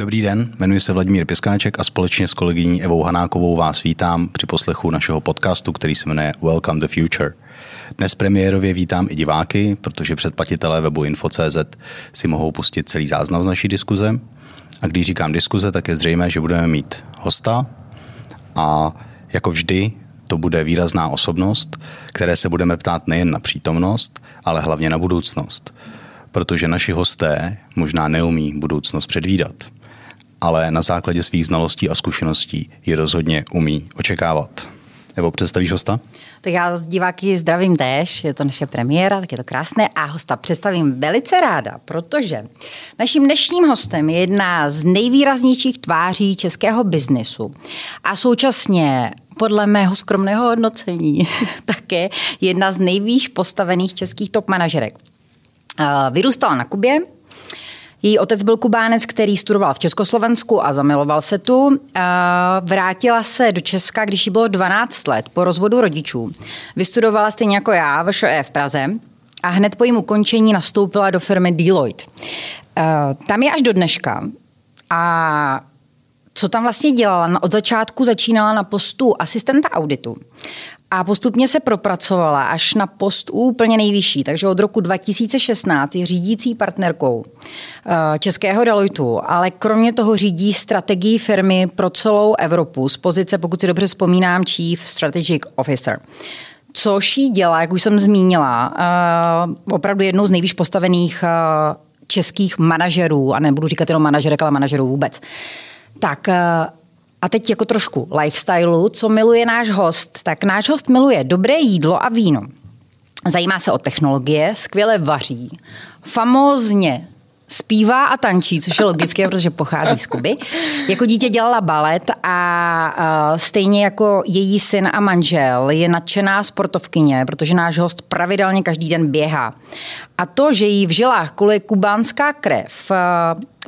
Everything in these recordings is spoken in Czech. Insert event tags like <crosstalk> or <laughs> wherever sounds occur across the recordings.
Dobrý den, jmenuji se Vladimír Piskáček a společně s kolegyní Evou Hanákovou vás vítám při poslechu našeho podcastu, který se jmenuje Welcome the Future. Dnes premiérově vítám i diváky, protože předplatitelé webu Info.cz si mohou pustit celý záznam z naší diskuze. A když říkám diskuze, tak je zřejmé, že budeme mít hosta a jako vždy to bude výrazná osobnost, které se budeme ptát nejen na přítomnost, ale hlavně na budoucnost. Protože naši hosté možná neumí budoucnost předvídat, ale na základě svých znalostí a zkušeností ji rozhodně umí očekávat. Nebo představíš hosta? Tak já z diváky zdravím též, je to naše premiéra, tak je to krásné a hosta představím velice ráda, protože naším dnešním hostem je jedna z nejvýraznějších tváří českého biznesu a současně podle mého skromného hodnocení <laughs> také jedna z nejvýš postavených českých top manažerek. Vyrůstala na Kubě, její otec byl Kubánec, který studoval v Československu a zamiloval se tu. Vrátila se do Česka, když jí bylo 12 let, po rozvodu rodičů. Vystudovala stejně jako já VŠE v Praze a hned po jejím ukončení nastoupila do firmy Deloitte. Tam je až do dneška. A co tam vlastně dělala? Od začátku začínala na postu asistenta auditu a postupně se propracovala až na post úplně nejvyšší. Takže od roku 2016 je řídící partnerkou eh, českého Deloitu, ale kromě toho řídí strategii firmy pro celou Evropu z pozice, pokud si dobře vzpomínám, Chief Strategic Officer což jí dělá, jak už jsem zmínila, eh, opravdu jednou z nejvíc postavených eh, českých manažerů, a nebudu říkat jenom manažerek, ale manažerů vůbec. Tak a teď jako trošku lifestyleu, co miluje náš host. Tak náš host miluje dobré jídlo a víno. Zajímá se o technologie, skvěle vaří, famózně zpívá a tančí, což je logické, protože pochází z Kuby. Jako dítě dělala balet a stejně jako její syn a manžel je nadšená sportovkyně, protože náš host pravidelně každý den běhá. A to, že jí v žilách kuluje kubánská krev,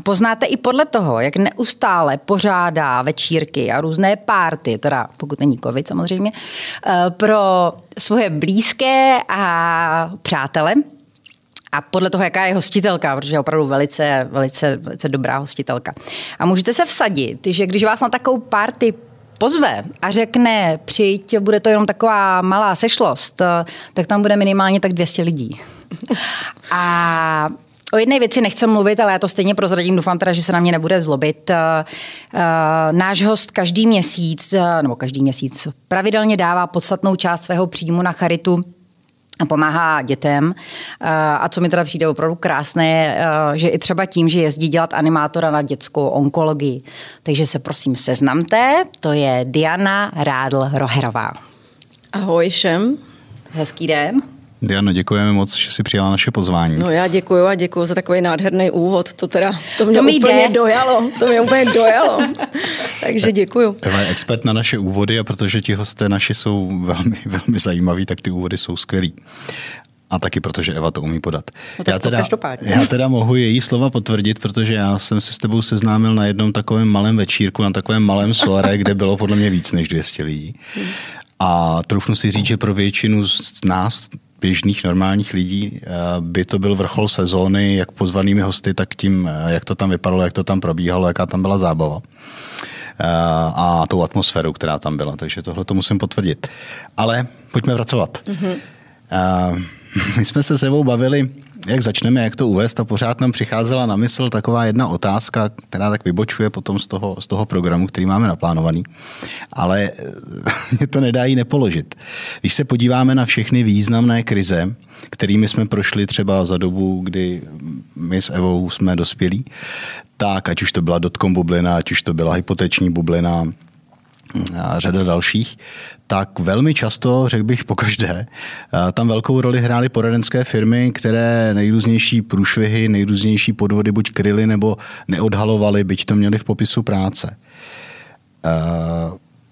poznáte i podle toho, jak neustále pořádá večírky a různé párty, teda pokud není covid samozřejmě, pro svoje blízké a přátele. A podle toho, jaká je hostitelka, protože je opravdu velice, velice, velice dobrá hostitelka. A můžete se vsadit, že když vás na takovou party pozve a řekne, přijď, bude to jenom taková malá sešlost, tak tam bude minimálně tak 200 lidí. A O jedné věci nechci mluvit, ale já to stejně prozradím, doufám teda, že se na mě nebude zlobit. Náš host každý měsíc, nebo každý měsíc, pravidelně dává podstatnou část svého příjmu na charitu pomáhá dětem. A co mi teda přijde opravdu krásné, že i třeba tím, že jezdí dělat animátora na dětskou onkologii. Takže se prosím seznamte, to je Diana Rádl-Roherová. Ahoj všem. Hezký den. Diana, děkujeme moc, že jsi přijala naše pozvání. No já děkuji a děkuji za takový nádherný úvod. To teda, to mě to úplně jde. dojalo. To mě úplně dojalo. Takže děkuji. Eva je expert na naše úvody a protože ti hosté naši jsou velmi, velmi zajímaví, tak ty úvody jsou skvělý. A taky protože Eva to umí podat. No já, teda, já teda mohu její slova potvrdit, protože já jsem se s tebou seznámil na jednom takovém malém večírku, na takovém malém soare, <laughs> kde bylo podle mě víc než 200 lidí. A troufnu si říct, že pro většinu z nás běžných normálních lidí eh, by to byl vrchol sezóny, jak pozvanými hosty, tak tím, eh, jak to tam vypadalo, jak to tam probíhalo, jaká tam byla zábava eh, a tou atmosféru, která tam byla. Takže tohle to musím potvrdit. Ale pojďme pracovat. Mm-hmm. <laughs> My jsme se s Evou bavili jak začneme, jak to uvést a pořád nám přicházela na mysl taková jedna otázka, která tak vybočuje potom z toho, z toho programu, který máme naplánovaný, ale eh, <laughs> mě to nedá jí nepoložit. Když se podíváme na všechny významné krize, kterými jsme prošli třeba za dobu, kdy my s Evou jsme dospělí, tak ať už to byla dotcom bublina, ať už to byla hypoteční bublina, řada dalších, tak velmi často, řekl bych po každé, tam velkou roli hrály poradenské firmy, které nejrůznější průšvihy, nejrůznější podvody buď kryly nebo neodhalovaly, byť to měli v popisu práce.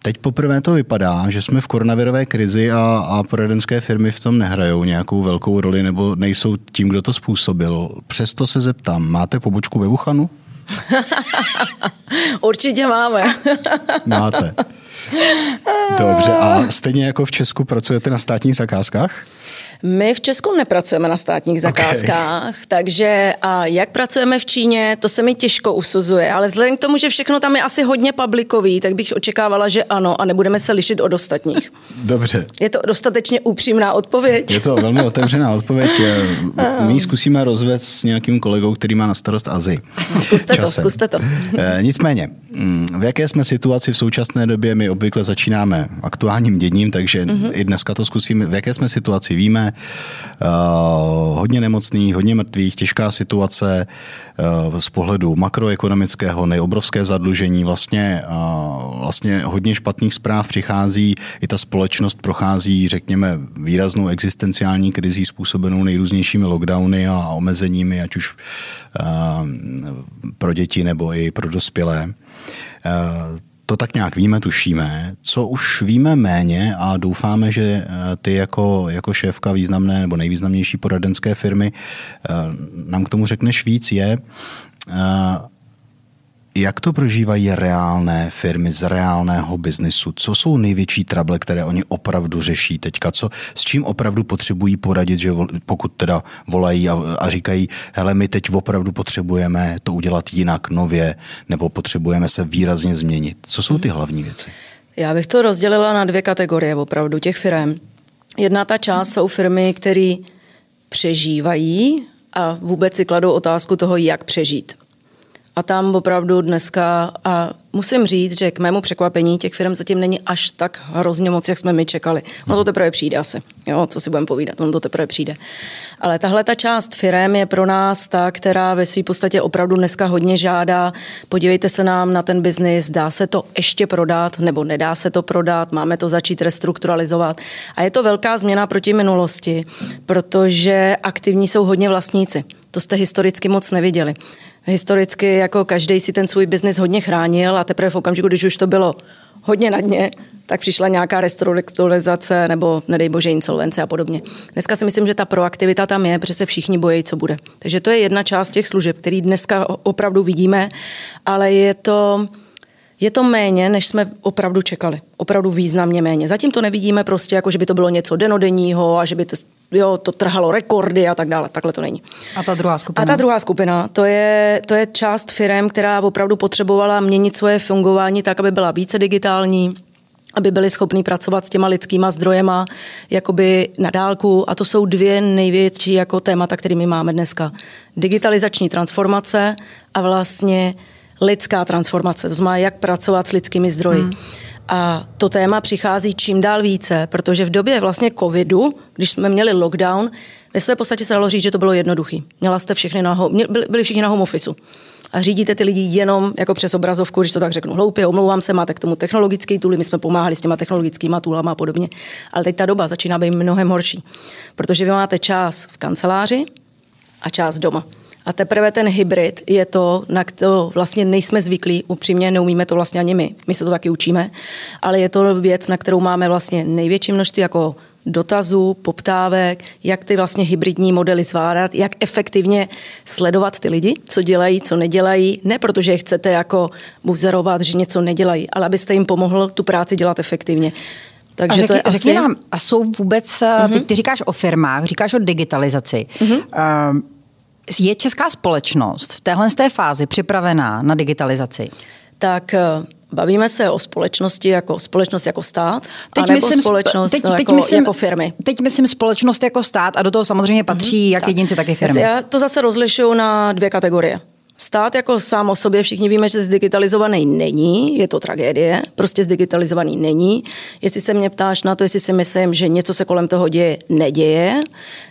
Teď poprvé to vypadá, že jsme v koronavirové krizi a, a poradenské firmy v tom nehrajou nějakou velkou roli nebo nejsou tím, kdo to způsobil. Přesto se zeptám, máte pobočku ve Wuhanu? <laughs> Určitě máme. <laughs> Máte. Dobře, a stejně jako v Česku pracujete na státních zakázkách? My v Česku nepracujeme na státních zakázkách, okay. takže a jak pracujeme v Číně, to se mi těžko usuzuje, ale vzhledem k tomu, že všechno tam je asi hodně publikový, tak bych očekávala, že ano a nebudeme se lišit od ostatních. <laughs> Dobře. Je to dostatečně upřímná odpověď? Je to velmi otevřená odpověď. <laughs> My zkusíme rozvést s nějakým kolegou, který má na starost Azi. Zkuste Časem. to, zkuste to. Eh, nicméně, mm, v jaké jsme situaci v současné době? My obvykle začínáme aktuálním děním, takže mm-hmm. i dneska to zkusíme. V jaké jsme situaci? Víme, uh, hodně nemocných, hodně mrtvých, těžká situace uh, z pohledu makroekonomického, nejobrovské zadlužení, vlastně, uh, vlastně hodně špatných zpráv přichází, i ta společnost prochází, řekněme, výraznou existenciální krizí způsobenou nejrůznějšími lockdowny a omezeními, ať už pro děti nebo i pro dospělé to tak nějak víme, tušíme. Co už víme méně a doufáme, že eh, ty jako, jako šéfka významné nebo nejvýznamnější poradenské firmy eh, nám k tomu řekneš víc, je eh, jak to prožívají reálné firmy z reálného biznisu? Co jsou největší trable, které oni opravdu řeší teďka? Co, s čím opravdu potřebují poradit, že pokud teda volají a, a říkají, hele, my teď opravdu potřebujeme to udělat jinak, nově, nebo potřebujeme se výrazně změnit? Co jsou ty hlavní věci? Já bych to rozdělila na dvě kategorie opravdu těch firm. Jedna ta část jsou firmy, které přežívají a vůbec si kladou otázku toho, jak přežít. A tam opravdu dneska, a musím říct, že k mému překvapení těch firm zatím není až tak hrozně moc, jak jsme my čekali. No to teprve přijde asi, jo, co si budeme povídat, ono to teprve přijde. Ale tahle ta část firm je pro nás ta, která ve své podstatě opravdu dneska hodně žádá, podívejte se nám na ten biznis, dá se to ještě prodat, nebo nedá se to prodat, máme to začít restrukturalizovat. A je to velká změna proti minulosti, protože aktivní jsou hodně vlastníci. To jste historicky moc neviděli historicky jako každý si ten svůj biznis hodně chránil a teprve v okamžiku, když už to bylo hodně na dně, tak přišla nějaká restrukturalizace nebo nedej bože insolvence a podobně. Dneska si myslím, že ta proaktivita tam je, protože se všichni bojí, co bude. Takže to je jedna část těch služeb, který dneska opravdu vidíme, ale je to, je to méně, než jsme opravdu čekali. Opravdu významně méně. Zatím to nevidíme prostě, jako že by to bylo něco denodenního a že by to jo, to trhalo rekordy a tak dále. Takhle to není. A ta druhá skupina? A ta druhá skupina, to je, to je část firm, která opravdu potřebovala měnit svoje fungování tak, aby byla více digitální, aby byli schopni pracovat s těma lidskýma zdrojema jakoby na dálku. A to jsou dvě největší jako témata, kterými máme dneska. Digitalizační transformace a vlastně lidská transformace. To znamená, jak pracovat s lidskými zdroji. Hmm. A to téma přichází čím dál více, protože v době vlastně covidu, když jsme měli lockdown, ve své podstatě se dalo říct, že to bylo jednoduchý. Měla jste všechny na, byli všichni na home officeu a řídíte ty lidi jenom jako přes obrazovku, když to tak řeknu hloupě, omlouvám se, máte k tomu technologický tooly, my jsme pomáhali s těma technologickými toolama a podobně. Ale teď ta doba začíná být mnohem horší, protože vy máte čas v kanceláři a čas doma. A teprve ten hybrid je to, na to vlastně nejsme zvyklí, upřímně neumíme to vlastně ani my, my se to taky učíme, ale je to věc, na kterou máme vlastně největší množství jako dotazů, poptávek, jak ty vlastně hybridní modely zvládat, jak efektivně sledovat ty lidi, co dělají, co nedělají, ne protože je chcete jako buzerovat, že něco nedělají, ale abyste jim pomohl tu práci dělat efektivně. Takže a řekni, to je řekni asi... nám, a jsou vůbec, uh-huh. ty, ty říkáš o firmách, říkáš o digitalizaci. Uh-huh. Uh, je česká společnost v téhle té fázi připravená na digitalizaci? Tak eh, Bavíme se o společnosti jako společnost jako stát, teď anebo myslím, společnost teď, teď jako, myslím, jako firmy? Teď myslím společnost jako stát a do toho samozřejmě patří mm-hmm, jak tak. jedinci, tak i firmy. Já to zase rozlišuju na dvě kategorie. Stát jako sám o sobě, všichni víme, že zdigitalizovaný není, je to tragédie, prostě zdigitalizovaný není. Jestli se mě ptáš na to, jestli si myslím, že něco se kolem toho děje, neděje.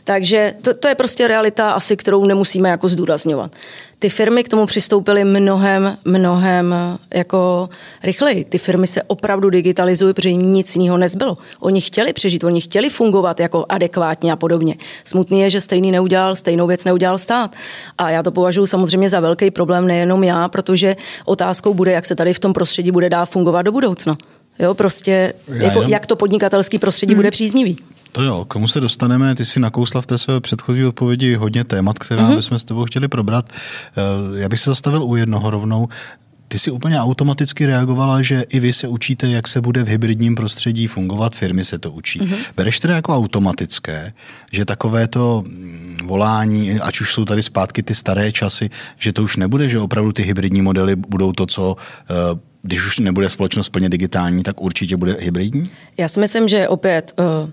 Takže to, to je prostě realita asi, kterou nemusíme jako zdůrazňovat ty firmy k tomu přistoupily mnohem, mnohem jako rychleji. Ty firmy se opravdu digitalizují, protože jim nic jiného nezbylo. Oni chtěli přežít, oni chtěli fungovat jako adekvátně a podobně. Smutný je, že stejný neudělal, stejnou věc neudělal stát. A já to považuji samozřejmě za velký problém, nejenom já, protože otázkou bude, jak se tady v tom prostředí bude dát fungovat do budoucna. Jo, prostě, jako, jak to podnikatelský prostředí hmm. bude příznivý. To jo, k tomu se dostaneme. Ty si nakousla v té své předchozí odpovědi hodně témat, která mm-hmm. bychom s tebou chtěli probrat. Eh, já bych se zastavil u jednoho rovnou. ty si úplně automaticky reagovala, že i vy se učíte, jak se bude v hybridním prostředí fungovat, firmy se to učí. Mm-hmm. Bereš teda jako automatické, že takové to mm, volání, ať už jsou tady zpátky ty staré časy, že to už nebude, že opravdu ty hybridní modely budou to, co eh, když už nebude společnost plně digitální, tak určitě bude hybridní? Já si myslím, že opět uh,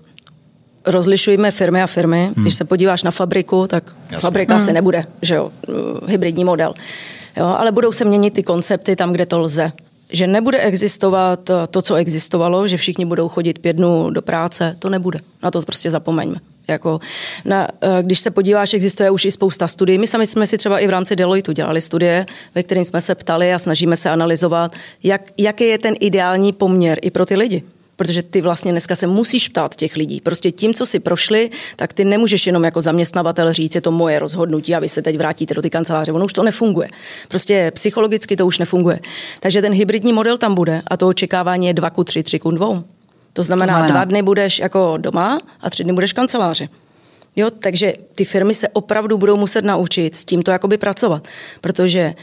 rozlišujeme firmy a firmy. Hmm. Když se podíváš na fabriku, tak Jasně. fabrika hmm. asi nebude, že jo, uh, hybridní model. Jo, ale budou se měnit ty koncepty tam, kde to lze. Že nebude existovat to, co existovalo, že všichni budou chodit pět dnů do práce, to nebude. Na to prostě zapomeňme. Jako na, eh, když se podíváš, existuje už i spousta studií. My sami jsme si třeba i v rámci Deloitu dělali studie, ve kterým jsme se ptali a snažíme se analyzovat, jak, jaký je ten ideální poměr i pro ty lidi. Protože ty vlastně dneska se musíš ptát těch lidí. Prostě tím, co si prošli, tak ty nemůžeš jenom jako zaměstnavatel říct, je to moje rozhodnutí a vy se teď vrátíte do ty kanceláře. Ono už to nefunguje. Prostě psychologicky to už nefunguje. Takže ten hybridní model tam bude a to očekávání je 2 ku 3, 3 ku 2. To znamená, to znamená, dva dny budeš jako doma a tři dny budeš v kanceláři. Jo, takže ty firmy se opravdu budou muset naučit s tímto jakoby pracovat, protože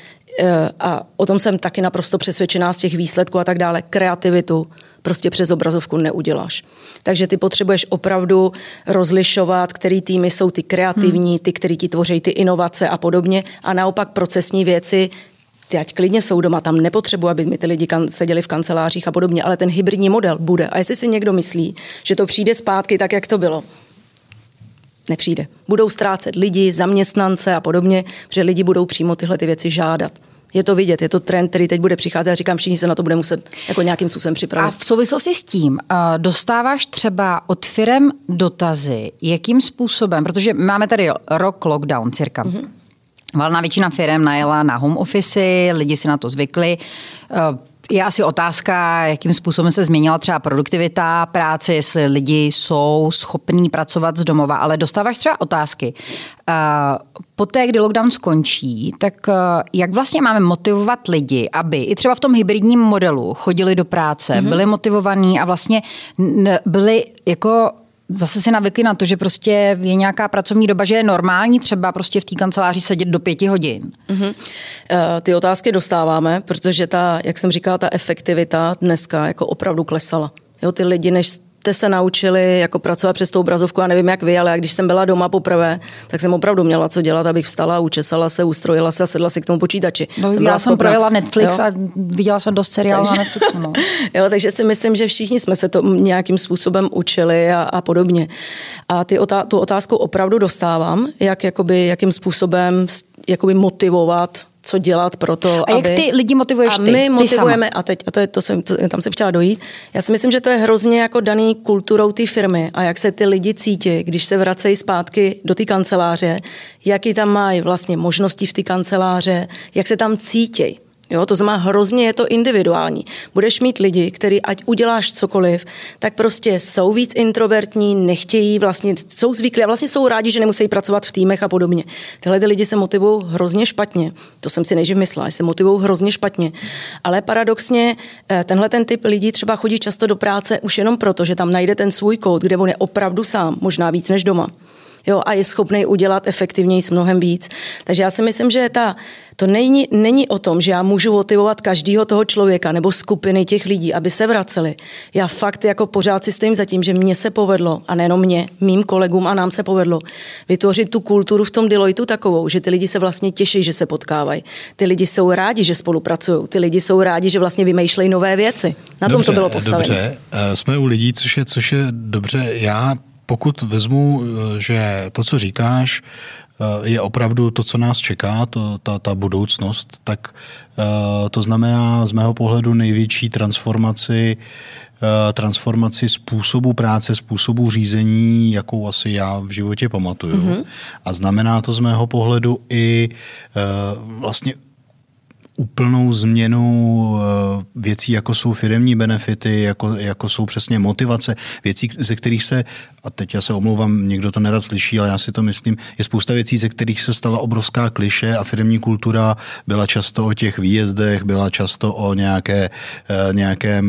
eh, a o tom jsem taky naprosto přesvědčená z těch výsledků a tak dále, kreativitu prostě přes obrazovku neuděláš. Takže ty potřebuješ opravdu rozlišovat, který týmy jsou ty kreativní, hmm. ty, který ti tvoří ty inovace a podobně a naopak procesní věci ty ať klidně jsou doma, tam nepotřebuji, aby mi ty lidi kan- seděli v kancelářích a podobně, ale ten hybridní model bude. A jestli si někdo myslí, že to přijde zpátky tak, jak to bylo, nepřijde. Budou ztrácet lidi, zaměstnance a podobně, že lidi budou přímo tyhle ty věci žádat. Je to vidět, je to trend, který teď bude přicházet a říkám, všichni se na to bude muset jako nějakým způsobem připravit. A v souvislosti s tím uh, dostáváš třeba od firem dotazy, jakým způsobem, protože máme tady rok lockdown cirka. Mm-hmm Valná většina firm najela na home office, lidi si na to zvykli. Eh, je asi otázka, jakým způsobem se změnila třeba produktivita práce, jestli lidi jsou schopní pracovat z domova, ale dostáváš třeba otázky. Eh, poté, kdy lockdown skončí, tak eh, jak vlastně máme motivovat lidi, aby i třeba v tom hybridním modelu chodili do práce, mm-hmm. byli motivovaní a vlastně byli jako zase si navykli na to, že prostě je nějaká pracovní doba, že je normální třeba prostě v té kanceláři sedět do pěti hodin. Mm-hmm. Ty otázky dostáváme, protože ta, jak jsem říkala, ta efektivita dneska jako opravdu klesala. Jo, ty lidi, než jste se naučili jako pracovat přes tou obrazovku, já nevím jak vy, ale když jsem byla doma poprvé, tak jsem opravdu měla co dělat, abych vstala, učesala se, ustrojila se a sedla si k tomu počítači. No, jsem já jsem projela Netflix jo? a viděla jsem dost seriálů na Netflixu. No. <laughs> jo, takže si myslím, že všichni jsme se to nějakým způsobem učili a, a podobně. A ty otá- tu otázku opravdu dostávám, jak, jakoby, jakým způsobem jakoby motivovat co dělat pro to, A jak aby... ty lidi motivuješ a ty? my ty motivujeme, sama. a teď, a to je, to jsem, to, tam jsem chtěla dojít, já si myslím, že to je hrozně jako daný kulturou té firmy a jak se ty lidi cítí, když se vracejí zpátky do té kanceláře, jaký tam mají vlastně možnosti v té kanceláře, jak se tam cítí. Jo, to znamená, hrozně je to individuální. Budeš mít lidi, který ať uděláš cokoliv, tak prostě jsou víc introvertní, nechtějí, vlastně jsou zvyklí a vlastně jsou rádi, že nemusí pracovat v týmech a podobně. Tyhle ty lidi se motivují hrozně špatně. To jsem si nejdřív myslela, že se motivují hrozně špatně. Ale paradoxně eh, tenhle ten typ lidí třeba chodí často do práce už jenom proto, že tam najde ten svůj kód, kde on je opravdu sám, možná víc než doma jo, a je schopný udělat efektivněji s mnohem víc. Takže já si myslím, že ta, to není, není o tom, že já můžu motivovat každého toho člověka nebo skupiny těch lidí, aby se vraceli. Já fakt jako pořád si stojím za tím, že mně se povedlo, a nejenom mě, mým kolegům a nám se povedlo, vytvořit tu kulturu v tom Deloitu takovou, že ty lidi se vlastně těší, že se potkávají. Ty lidi jsou rádi, že spolupracují. Ty lidi jsou rádi, že vlastně vymýšlejí nové věci. Na dobře, tom to bylo postavené. Dobře, eh, jsme u lidí, což je, což je dobře. Já pokud vezmu, eh, že to, co říkáš, eh, je opravdu to, co nás čeká, to, ta, ta budoucnost, tak eh, to znamená z mého pohledu největší transformaci transformaci způsobu práce, způsobu řízení, jakou asi já v životě pamatuju. Mm-hmm. A znamená to z mého pohledu i vlastně úplnou změnu věcí, jako jsou firemní benefity, jako, jako jsou přesně motivace, věcí, ze kterých se a teď já se omlouvám, někdo to nerad slyší, ale já si to myslím, je spousta věcí, ze kterých se stala obrovská kliše a firmní kultura byla často o těch výjezdech, byla často o nějaké, eh, nějaké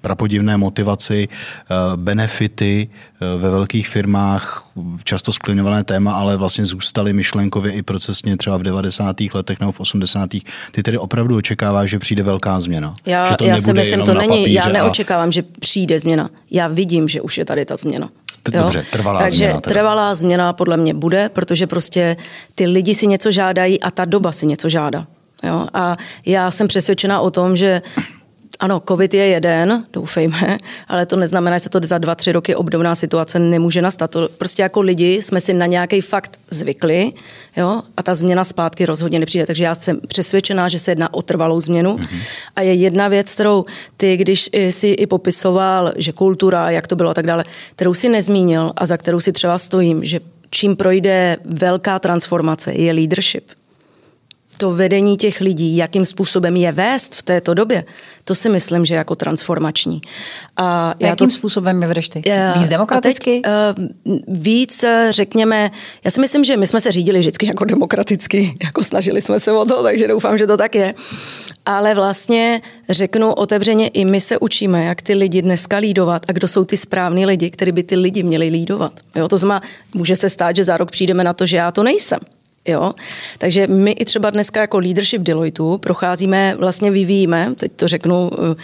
prapodivné motivaci, eh, benefity eh, ve velkých firmách, často skliňované téma, ale vlastně zůstaly myšlenkově i procesně třeba v 90. letech nebo v 80. Ty tedy opravdu očekáváš, že přijde velká změna? Já, že to já si myslím, to není, já neočekávám, a... že přijde změna. Já vidím, že už je tady ta změna. Dobře, trvalá Takže změna. Takže trvalá změna podle mě bude, protože prostě ty lidi si něco žádají a ta doba si něco žádá. Jo? A já jsem přesvědčená o tom, že ano, covid je jeden, doufejme, ale to neznamená, že se to za dva, tři roky obdobná situace nemůže nastat. To prostě jako lidi jsme si na nějaký fakt zvykli jo, a ta změna zpátky rozhodně nepřijde. Takže já jsem přesvědčená, že se jedná o trvalou změnu. Mm-hmm. A je jedna věc, kterou ty, když si i popisoval, že kultura, jak to bylo a tak dále, kterou si nezmínil a za kterou si třeba stojím, že čím projde velká transformace, je leadership to vedení těch lidí, jakým způsobem je vést v této době, to si myslím, že je jako transformační. A jakým to, způsobem je vedeš ty? Víc demokraticky? Teď, uh, víc, řekněme, já si myslím, že my jsme se řídili vždycky jako demokraticky, <laughs> jako snažili jsme se o to, takže doufám, že to tak je. Ale vlastně řeknu otevřeně, i my se učíme, jak ty lidi dneska lídovat a kdo jsou ty správní lidi, kteří by ty lidi měli lídovat. Jo, to znamená, může se stát, že za rok přijdeme na to, že já to nejsem. Jo? Takže my i třeba dneska jako leadership Deloitu procházíme, vlastně vyvíjíme, teď to řeknu, eh,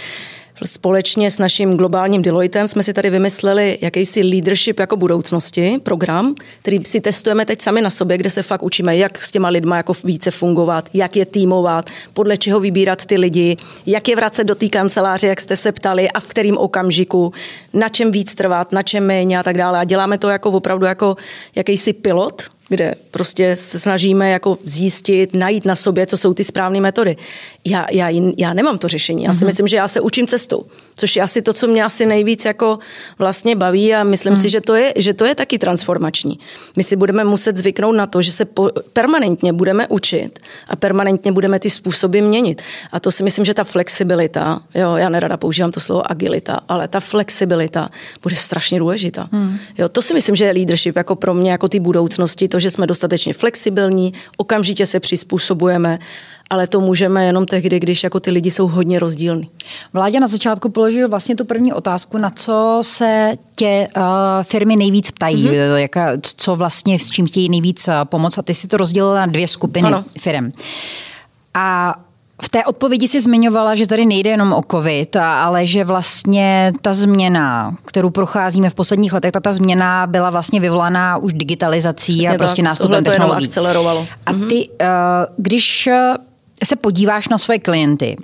Společně s naším globálním Deloitem jsme si tady vymysleli jakýsi leadership jako budoucnosti, program, který si testujeme teď sami na sobě, kde se fakt učíme, jak s těma lidma jako více fungovat, jak je týmovat, podle čeho vybírat ty lidi, jak je vracet do té kanceláře, jak jste se ptali a v kterým okamžiku, na čem víc trvat, na čem méně a tak dále. A děláme to jako opravdu jako jakýsi pilot, kde prostě se snažíme jako zjistit, najít na sobě, co jsou ty správné metody. Já, já, já nemám to řešení. Já si mm-hmm. myslím, že já se učím cestou, což je asi to, co mě asi nejvíc jako vlastně baví a myslím mm. si, že to, je, že to je taky transformační. My si budeme muset zvyknout na to, že se po, permanentně budeme učit a permanentně budeme ty způsoby měnit. A to si myslím, že ta flexibilita, jo, já nerada používám to slovo agilita, ale ta flexibilita bude strašně důležitá. Mm. Jo, to si myslím, že je leadership jako pro mě, jako ty budoucnosti, to, že jsme dostatečně flexibilní, okamžitě se přizpůsobujeme, ale to můžeme jenom tehdy, když jako ty lidi jsou hodně rozdílní. Vládě na začátku položil vlastně tu první otázku, na co se tě uh, firmy nejvíc ptají, mm-hmm. Jaka, co vlastně s čím chtějí nejvíc uh, pomoct a ty si to rozdělila na dvě skupiny ano. firm. A v té odpovědi si zmiňovala, že tady nejde jenom o covid, ale že vlastně ta změna, kterou procházíme v posledních letech, ta, ta změna byla vlastně vyvolaná už digitalizací Přesně a prostě nástupem to technologií. To akcelerovalo. A mhm. ty, eh, když se podíváš na svoje klienty,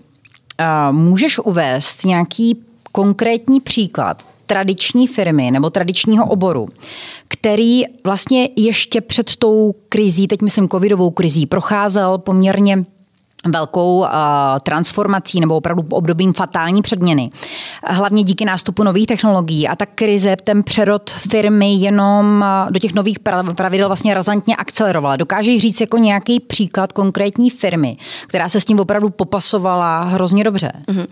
eh, můžeš uvést nějaký konkrétní příklad tradiční firmy nebo tradičního oboru, který vlastně ještě před tou krizí, teď myslím covidovou krizí, procházel poměrně velkou uh, transformací nebo opravdu obdobím fatální předměny. Hlavně díky nástupu nových technologií a ta krize, ten přerod firmy jenom uh, do těch nových pravidel vlastně razantně akcelerovala. Dokážeš říct jako nějaký příklad konkrétní firmy, která se s tím opravdu popasovala hrozně dobře? Mm-hmm.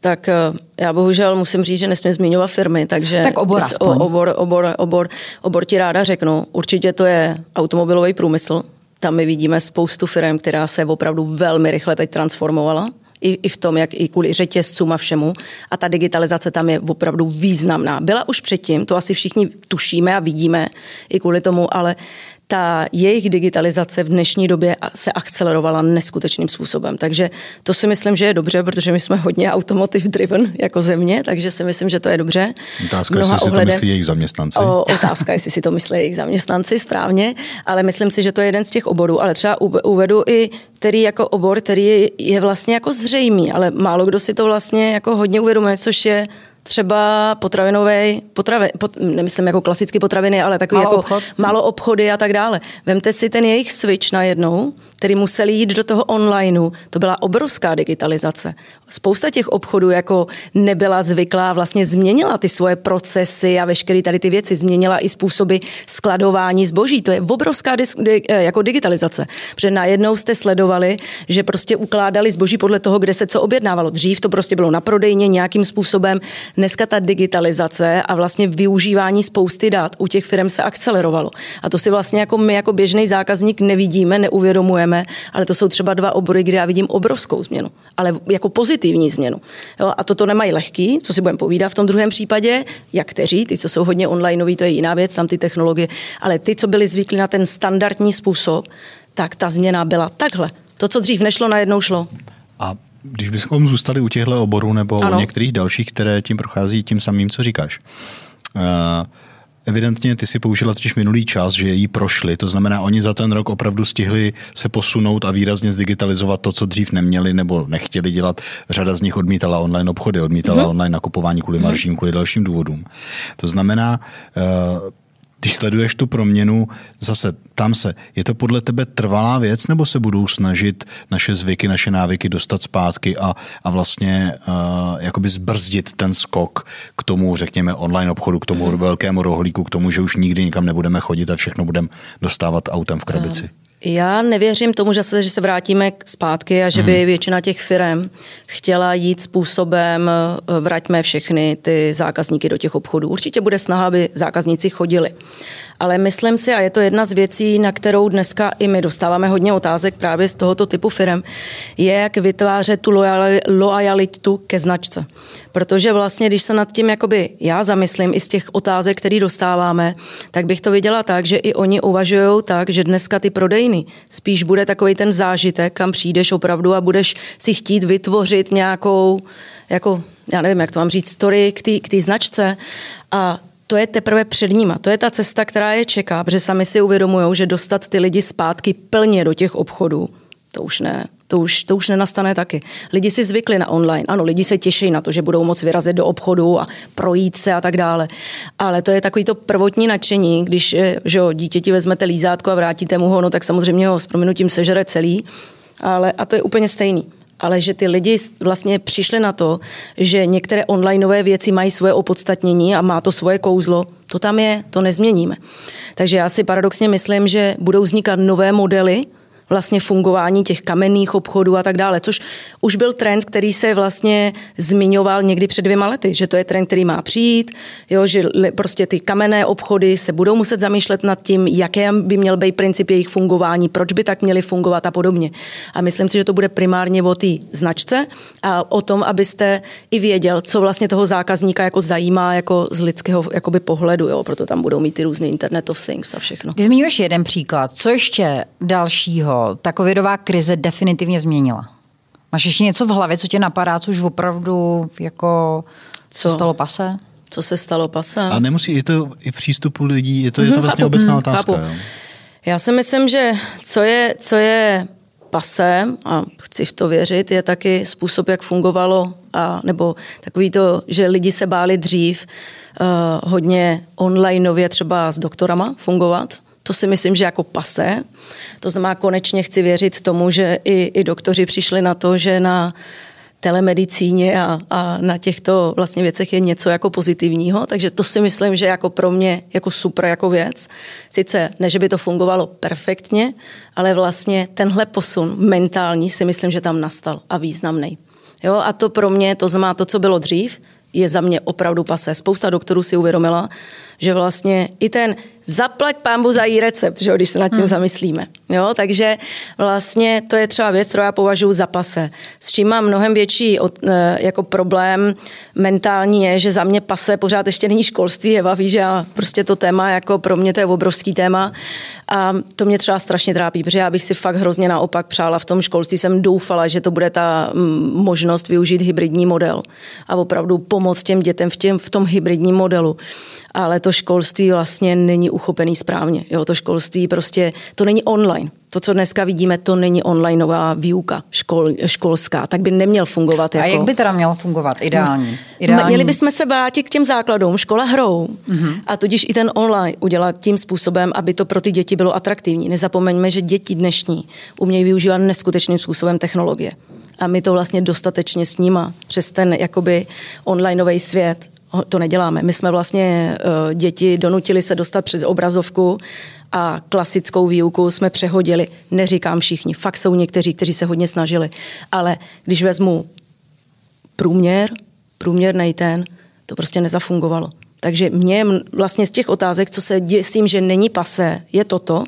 Tak uh, já bohužel musím říct, že nesmím zmiňovat firmy, takže tak obor, obor, obor, obor, obor ti ráda řeknu. Určitě to je automobilový průmysl, tam my vidíme spoustu firm, která se opravdu velmi rychle teď transformovala. I, i v tom, jak i kvůli řetězcům a všemu. A ta digitalizace tam je opravdu významná. Byla už předtím, to asi všichni tušíme a vidíme i kvůli tomu, ale ta jejich digitalizace v dnešní době se akcelerovala neskutečným způsobem. Takže to si myslím, že je dobře, protože my jsme hodně automotive driven jako země, takže si myslím, že to je dobře. Otázka, jestli si to myslí jejich zaměstnanci. O, otázka, jestli si to myslí jejich zaměstnanci, správně, ale myslím si, že to je jeden z těch oborů. Ale třeba uvedu i který jako obor, který je vlastně jako zřejmý, ale málo kdo si to vlastně jako hodně uvědomuje, což je třeba potravinový, potravin, pot, nemyslím jako klasické potraviny, ale takový malo jako obchod. malo obchody a tak dále. Vemte si ten jejich switch najednou, který museli jít do toho onlineu. To byla obrovská digitalizace. Spousta těch obchodů jako nebyla zvyklá, vlastně změnila ty svoje procesy a veškeré tady ty věci, změnila i způsoby skladování zboží. To je obrovská dis, di, eh, jako digitalizace. Protože najednou jste sledovali, že prostě ukládali zboží podle toho, kde se co objednávalo. Dřív to prostě bylo na prodejně nějakým způsobem, dneska ta digitalizace a vlastně využívání spousty dat u těch firm se akcelerovalo. A to si vlastně jako my jako běžný zákazník nevidíme, neuvědomujeme, ale to jsou třeba dva obory, kde já vidím obrovskou změnu, ale jako pozitivní změnu. Jo, a toto nemají lehký, co si budeme povídat v tom druhém případě, jak kteří, ty, co jsou hodně onlineoví, to je jiná věc, tam ty technologie, ale ty, co byli zvyklí na ten standardní způsob, tak ta změna byla takhle. To, co dřív nešlo, najednou šlo. A když bychom zůstali u těchto oborů nebo ano. u některých dalších, které tím prochází tím samým, co říkáš. Uh, Evidentně ty si použila totiž minulý čas, že jí prošli, to znamená, oni za ten rok opravdu stihli se posunout a výrazně zdigitalizovat to, co dřív neměli nebo nechtěli dělat. Řada z nich odmítala online obchody, odmítala mm-hmm. online nakupování kvůli maržím, mm-hmm. kvůli dalším důvodům. To znamená, uh, když sleduješ tu proměnu, zase tam se, je to podle tebe trvalá věc, nebo se budou snažit naše zvyky, naše návyky dostat zpátky a, a vlastně uh, jakoby zbrzdit ten skok k tomu, řekněme, online obchodu, k tomu hmm. velkému rohlíku, k tomu, že už nikdy nikam nebudeme chodit a všechno budeme dostávat autem v krabici? Já nevěřím tomu, že se, že se vrátíme zpátky a že by hmm. většina těch firm chtěla jít způsobem, eh, vraťme všechny ty zákazníky do těch obchodů. Určitě bude snaha, aby zákazníci chodili. Ale myslím si, a je to jedna z věcí, na kterou dneska i my dostáváme hodně otázek právě z tohoto typu firm, je, jak vytvářet tu lojalitu ke značce. Protože vlastně, když se nad tím jakoby já zamyslím i z těch otázek, které dostáváme, tak bych to viděla tak, že i oni uvažují tak, že dneska ty prodejny spíš bude takový ten zážitek, kam přijdeš opravdu a budeš si chtít vytvořit nějakou, jako, já nevím, jak to mám říct, story k té značce a to je teprve před nima. To je ta cesta, která je čeká, protože sami si uvědomují, že dostat ty lidi zpátky plně do těch obchodů, to už ne. To už, to už nenastane taky. Lidi si zvykli na online. Ano, lidi se těší na to, že budou moc vyrazit do obchodu a projít se a tak dále. Ale to je takový to prvotní nadšení, když eh, že jo, dítěti vezmete lízátko a vrátíte mu ho, no tak samozřejmě ho s prominutím sežere celý. Ale, a to je úplně stejný ale že ty lidi vlastně přišli na to, že některé onlineové věci mají svoje opodstatnění a má to svoje kouzlo, to tam je, to nezměníme. Takže já si paradoxně myslím, že budou vznikat nové modely, vlastně fungování těch kamenných obchodů a tak dále, což už byl trend, který se vlastně zmiňoval někdy před dvěma lety, že to je trend, který má přijít, jo, že prostě ty kamenné obchody se budou muset zamýšlet nad tím, jaké by měl být princip jejich fungování, proč by tak měly fungovat a podobně. A myslím si, že to bude primárně o té značce a o tom, abyste i věděl, co vlastně toho zákazníka jako zajímá jako z lidského jakoby pohledu, jo, proto tam budou mít ty různé Internet of Things a všechno. Ty zmiňuješ jeden příklad. Co ještě dalšího ta covidová krize definitivně změnila? Máš ještě něco v hlavě, co tě napadá, co už opravdu jako co? se stalo pase? Co se stalo pase? A nemusí, je to i v přístupu lidí, je to, je to mhm, vlastně chápu, obecná mhm, otázka. Jo? Já si myslím, že co je, co je pase, a chci v to věřit, je taky způsob, jak fungovalo, a, nebo takový to, že lidi se báli dřív uh, hodně onlineově třeba s doktorama fungovat, to si myslím, že jako pase. To znamená, konečně chci věřit tomu, že i, i doktoři přišli na to, že na telemedicíně a, a na těchto vlastně věcech je něco jako pozitivního, takže to si myslím, že jako pro mě jako super jako věc. Sice ne, že by to fungovalo perfektně, ale vlastně tenhle posun mentální si myslím, že tam nastal a významný. Jo, a to pro mě, to znamená to, co bylo dřív, je za mě opravdu pase. Spousta doktorů si uvědomila, že vlastně i ten zaplať pámbu za její recept, že jo, když se nad tím hmm. zamyslíme. Jo, takže vlastně to je třeba věc, kterou já považuji za pase. S čím mám mnohem větší od, eh, jako problém mentální je, že za mě pase pořád ještě není školství, je víš, že já prostě to téma, jako pro mě to je obrovský téma a to mě třeba strašně trápí, protože já bych si fakt hrozně naopak přála v tom školství, jsem doufala, že to bude ta mm, možnost využít hybridní model a opravdu pomoct těm dětem v, těm, v tom hybridním modelu ale to školství vlastně není uchopený správně. Jo, to školství prostě, to není online. To, co dneska vidíme, to není onlineová výuka škol, školská, tak by neměl fungovat. Jako... A jak by teda mělo fungovat ideální? ideální? Měli bychom se vrátit k těm základům, škola hrou mm-hmm. a tudíž i ten online udělat tím způsobem, aby to pro ty děti bylo atraktivní. Nezapomeňme, že děti dnešní umějí využívat neskutečným způsobem technologie a my to vlastně dostatečně s nima přes ten jakoby onlineový svět to neděláme. My jsme vlastně eh, děti donutili se dostat před obrazovku a klasickou výuku jsme přehodili. Neříkám všichni, fakt jsou někteří, kteří se hodně snažili. Ale když vezmu průměr, průměrný ten, To prostě nezafungovalo. Takže mě vlastně z těch otázek, co se děsím, že není pase, je toto,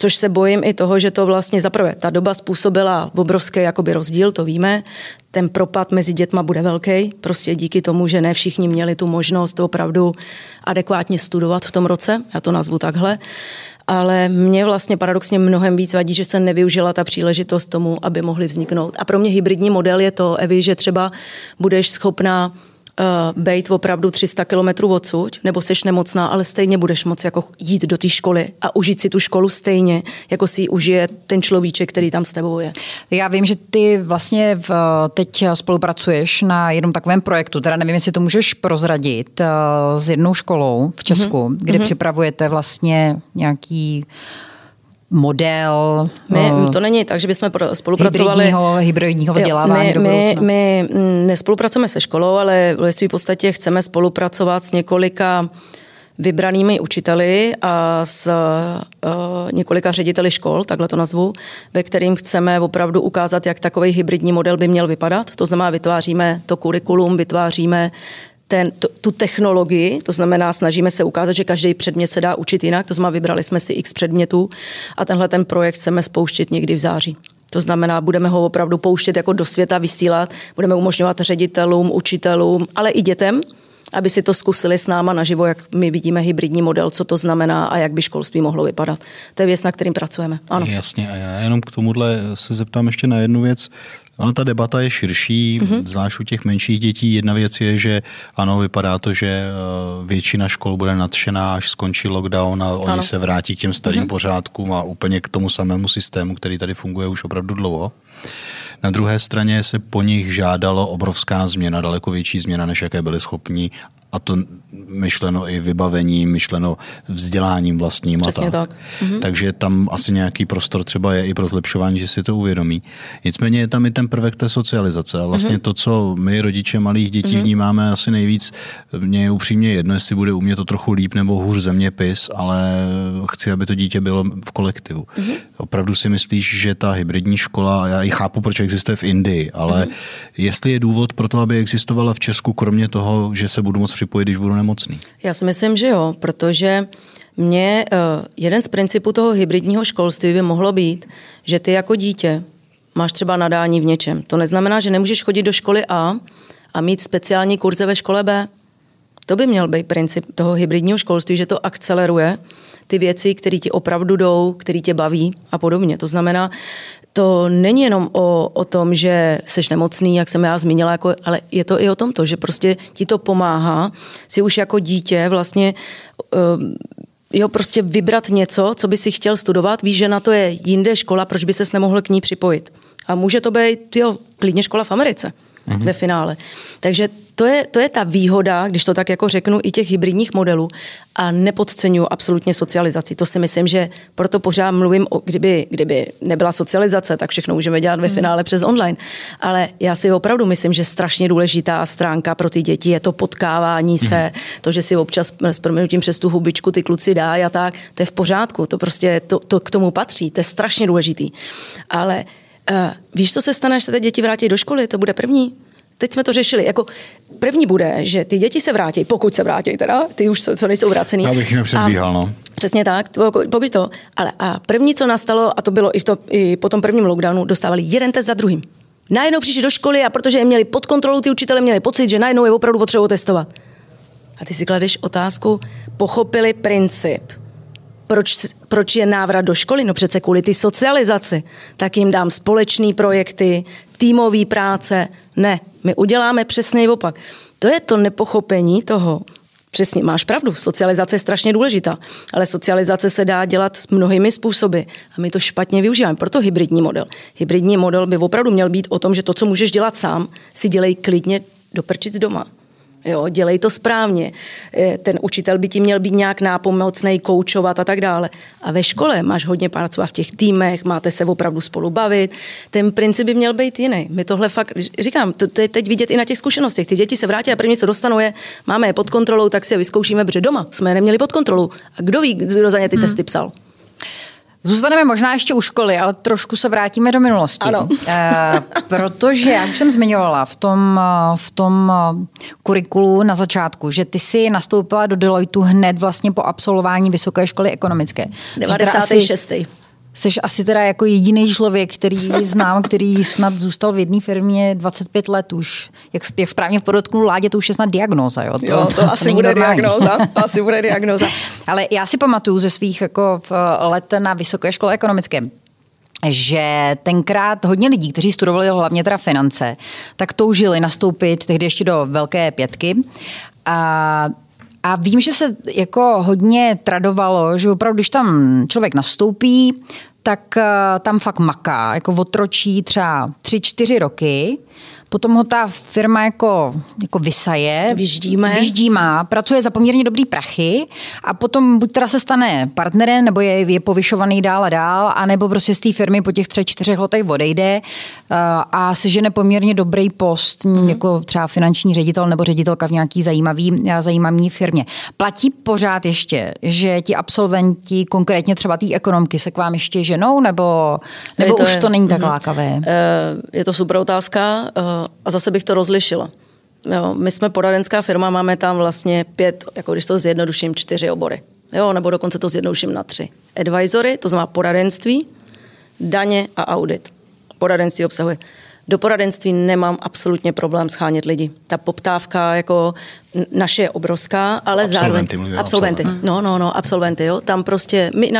což se bojím i toho, že to vlastně zaprvé ta doba způsobila obrovský jakoby rozdíl, to víme. Ten propad mezi dětma bude velký, prostě díky tomu, že ne všichni měli tu možnost opravdu adekvátně studovat v tom roce, já to nazvu takhle. Ale mě vlastně paradoxně mnohem víc vadí, že se nevyužila ta příležitost tomu, aby mohly vzniknout. A pro mě hybridní model je to, Evi, že třeba budeš schopná uh, být opravdu 300 kilometrů odsud, nebo seš nemocná, ale stejně budeš moct jako jít do té školy a užít si tu školu stejně, jako si ji užije ten človíček, který tam s tebou je. Já vím, že ty vlastně v, teď spolupracuješ na jednom takovém projektu, teda nevím, jestli to můžeš prozradit, uh, s jednou školou v Česku, mm-hmm. kde mm-hmm. připravujete vlastně nějaký model. My, eh, to není tak, že bychom spolupracovali. Hybridního, hybridního vzdělávání my, do my, my nespolupracujeme se školou, ale v své podstatě chceme spolupracovat s několika vybranými učiteli a s uh, několika řediteli škol, takhle to nazvu, ve kterým chceme opravdu ukázat, jak takový hybridní model by měl vypadat. To znamená, vytváříme to kurikulum, vytváříme ten, tu, tu technologii, to znamená, snažíme se ukázat, že každý předmět se dá učit jinak, to znamená, vybrali jsme si x předmětů a tenhle ten projekt chceme spouštět někdy v září. To znamená, budeme ho opravdu pouštět jako do světa, vysílat, budeme umožňovat ředitelům, učitelům, ale i dětem, aby si to zkusili s náma naživo, jak my vidíme hybridní model, co to znamená a jak by školství mohlo vypadat. To je věc, na kterým pracujeme. Ano. Jasně, a já jenom k tomuhle se zeptám ještě na jednu věc. Ano, ta debata je širší, mm-hmm. zvlášť u těch menších dětí. Jedna věc je, že ano, vypadá to, že eh, většina škol bude nadšená, až skončí lockdown a ano. oni se vrátí k těm starým mm-hmm. pořádkům a úplně k tomu samému systému, který tady funguje už opravdu dlouho. Na druhé straně se po nich žádalo obrovská změna, daleko větší změna, než jaké byli schopni a to myšleno i vybavením, myšleno vzděláním vlastním. Přesně a tak. Mhm. Takže tam asi nějaký prostor třeba je i pro zlepšování, že si to uvědomí. Nicméně je tam i ten prvek té socializace a vlastně mhm. to, co my rodiče malých dětí mhm. vnímáme asi nejvíc, mně je upřímně jedno, jestli bude umět to trochu líp nebo hůř zeměpis, ale chci, aby to dítě bylo v kolektivu. Mhm. Opravdu si myslíš, že ta hybridní škola, já ji chápu, proč existuje v Indii, ale mhm. jestli je důvod pro to, aby existovala v Česku, kromě toho, že se budu moct připojit, když budu nemocný? Já si myslím, že jo, protože mě uh, jeden z principů toho hybridního školství by mohlo být, že ty jako dítě máš třeba nadání v něčem. To neznamená, že nemůžeš chodit do školy A a mít speciální kurze ve škole B. To by měl být princip toho hybridního školství, že to akceleruje ty věci, které ti opravdu jdou, které tě baví a podobně. To znamená, to není jenom o, o tom, že jsi nemocný, jak jsem já zmínila, jako, ale je to i o tom, že prostě ti to pomáhá si už jako dítě vlastně um, jo, prostě vybrat něco, co by si chtěl studovat, víš, že na to je jinde škola, proč by ses nemohl k ní připojit. A může to být, jo, klidně škola v Americe mm-hmm. ve finále. Takže to je, to je ta výhoda, když to tak jako řeknu, i těch hybridních modelů a nepodceňuji absolutně socializaci. To si myslím, že proto pořád mluvím, o, kdyby, kdyby nebyla socializace, tak všechno můžeme dělat ve mhm. finále přes online. Ale já si opravdu myslím, že strašně důležitá stránka pro ty děti je to potkávání se, mm. to, že si občas s proměnutím přes tu hubičku ty kluci dá a tak, to je v pořádku, to prostě to, to k tomu patří, to je strašně důležitý. Ale uh, víš, co se stane, až se ty děti vrátí do školy? To bude první teď jsme to řešili. Jako první bude, že ty děti se vrátí, pokud se vrátí teda, ty už co nejsou vrácený. Já bych nepředbíhal, no. Přesně tak, pokud to. Ale a první, co nastalo, a to bylo i, v to, i po tom prvním lockdownu, dostávali jeden test za druhým. Najednou přišli do školy a protože je měli pod kontrolou, ty učitele měli pocit, že najednou je opravdu potřeba testovat. A ty si kladeš otázku, pochopili princip proč, proč je návrat do školy? No přece kvůli ty socializaci. Tak jim dám společné projekty, týmové práce. Ne, my uděláme přesný opak. To je to nepochopení toho, Přesně, máš pravdu, socializace je strašně důležitá, ale socializace se dá dělat s mnohými způsoby a my to špatně využíváme. Proto hybridní model. Hybridní model by opravdu měl být o tom, že to, co můžeš dělat sám, si dělej klidně do prčic doma. Jo, dělej to správně. Eh, ten učitel by ti měl být nějak nápomocný, koučovat a tak dále. A ve škole máš hodně pracovat v těch týmech, máte se opravdu spolu bavit. Ten princip by měl být jiný. My tohle fakt, říkám, to, to je teď vidět i na těch zkušenostech. Ty děti se vrátí a první, co dostanou je, máme je pod kontrolou, tak si je vyzkoušíme, protože doma jsme je neměli pod kontrolou. A kdo ví, kdo za ně ty hmm. testy psal? Zůstaneme možná ještě u školy, ale trošku se vrátíme do minulosti. Ano. E, protože, jak už jsem zmiňovala v tom, v tom kurikulu na začátku, že ty si nastoupila do Deloitu hned vlastně po absolvování Vysoké školy ekonomické. 96. Jsi asi teda jako jediný člověk, který znám, který snad zůstal v jedné firmě 25 let už. Jak, jak správně podotknul Ládě, to už je snad diagnóza. Jo, to, jo, to, to asi bude diagnóza. asi bude diagnóza. <laughs> Ale já si pamatuju ze svých jako let na Vysoké škole ekonomické, že tenkrát hodně lidí, kteří studovali hlavně teda finance, tak toužili nastoupit tehdy ještě do velké pětky. A a vím, že se jako hodně tradovalo, že opravdu, když tam člověk nastoupí, tak eh, tam fakt maká, jako otročí třeba tři, čtyři roky Potom ho ta firma jako, jako vysaje, vyždíme. vyždímá, pracuje za poměrně dobrý prachy a potom buď teda se stane partnerem, nebo je, je povyšovaný dál a dál, anebo prostě z té firmy po těch třech, čtyřech letech odejde uh, a sežene poměrně dobrý post, mm-hmm. jako třeba finanční ředitel nebo ředitelka v nějaký zajímavý, eh, zajímavý firmě. Platí pořád ještě, že ti absolventi, konkrétně třeba té ekonomky, se k vám ještě ženou, nebo, nebo to už je, to není tak mm-hmm. lákavé? Je to super otázka a zase bych to rozlišila. Jo, my jsme poradenská firma, máme tam vlastně pět, jako když to zjednoduším, čtyři obory. Jo, nebo dokonce to zjednoduším na tři. Advisory, to znamená poradenství, daně a audit. Poradenství obsahuje do poradenství nemám absolutně problém schánět lidi. Ta poptávka jako naše je obrovská, ale absolventy, zároveň... Absolventy. absolventy. No, no, no, absolventy, jo. Tam prostě my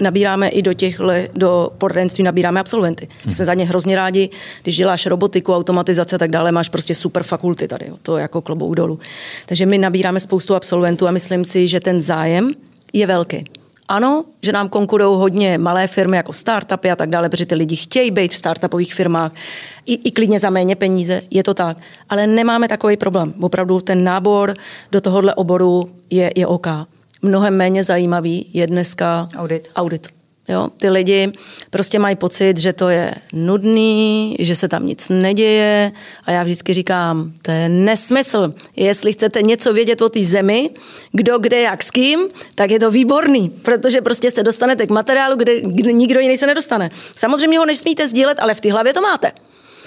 nabíráme i do těch, do poradenství nabíráme absolventy. Hmm. Jsme za ně hrozně rádi, když děláš robotiku, automatizace a tak dále, máš prostě super fakulty tady, jo. To je jako klobouk dolů. Takže my nabíráme spoustu absolventů a myslím si, že ten zájem je velký. Ano, že nám konkurují hodně malé firmy jako startupy a tak dále, protože ty lidi chtějí být v startupových firmách i, i klidně za méně peníze, je to tak. Ale nemáme takový problém. Opravdu ten nábor do tohohle oboru je, je OK. Mnohem méně zajímavý je dneska audit. audit. Jo, ty lidi prostě mají pocit, že to je nudný, že se tam nic neděje a já vždycky říkám, to je nesmysl. Jestli chcete něco vědět o té zemi, kdo, kde, jak, s kým, tak je to výborný, protože prostě se dostanete k materiálu, kde, kde nikdo jiný se nedostane. Samozřejmě ho nesmíte sdílet, ale v té hlavě to máte.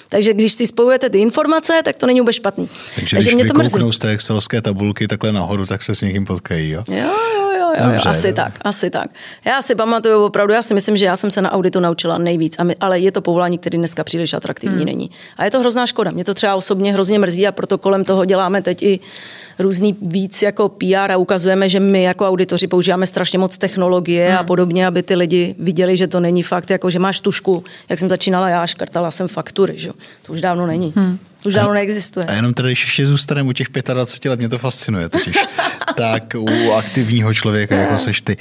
Takže když si spojujete ty informace, tak to není vůbec špatný. Takže, Takže když mě to mrzí. z té excelské tabulky takhle nahoru, tak se s někým potkají, jo? Jo, jo, jo, jo, Dobře, asi tak, asi tak. Já si pamatuju opravdu, já si myslím, že já jsem se na auditu naučila nejvíc, ale je to povolání, který dneska příliš atraktivní hmm. není. A je to hrozná škoda. Mě to třeba osobně hrozně mrzí a proto kolem toho děláme teď i různý víc jako PR a ukazujeme, že my jako auditoři používáme strašně moc technologie hmm. a podobně, aby ty lidi viděli, že to není fakt, jako že máš tušku, jak jsem začínala já, škrtala jsem faktury, že? to už dávno není. Hmm. Už dávno neexistuje. A jenom tady, když ještě zůstaneme u těch 25 let, mě to fascinuje totiž. <laughs> tak u aktivního člověka, jako seš ty.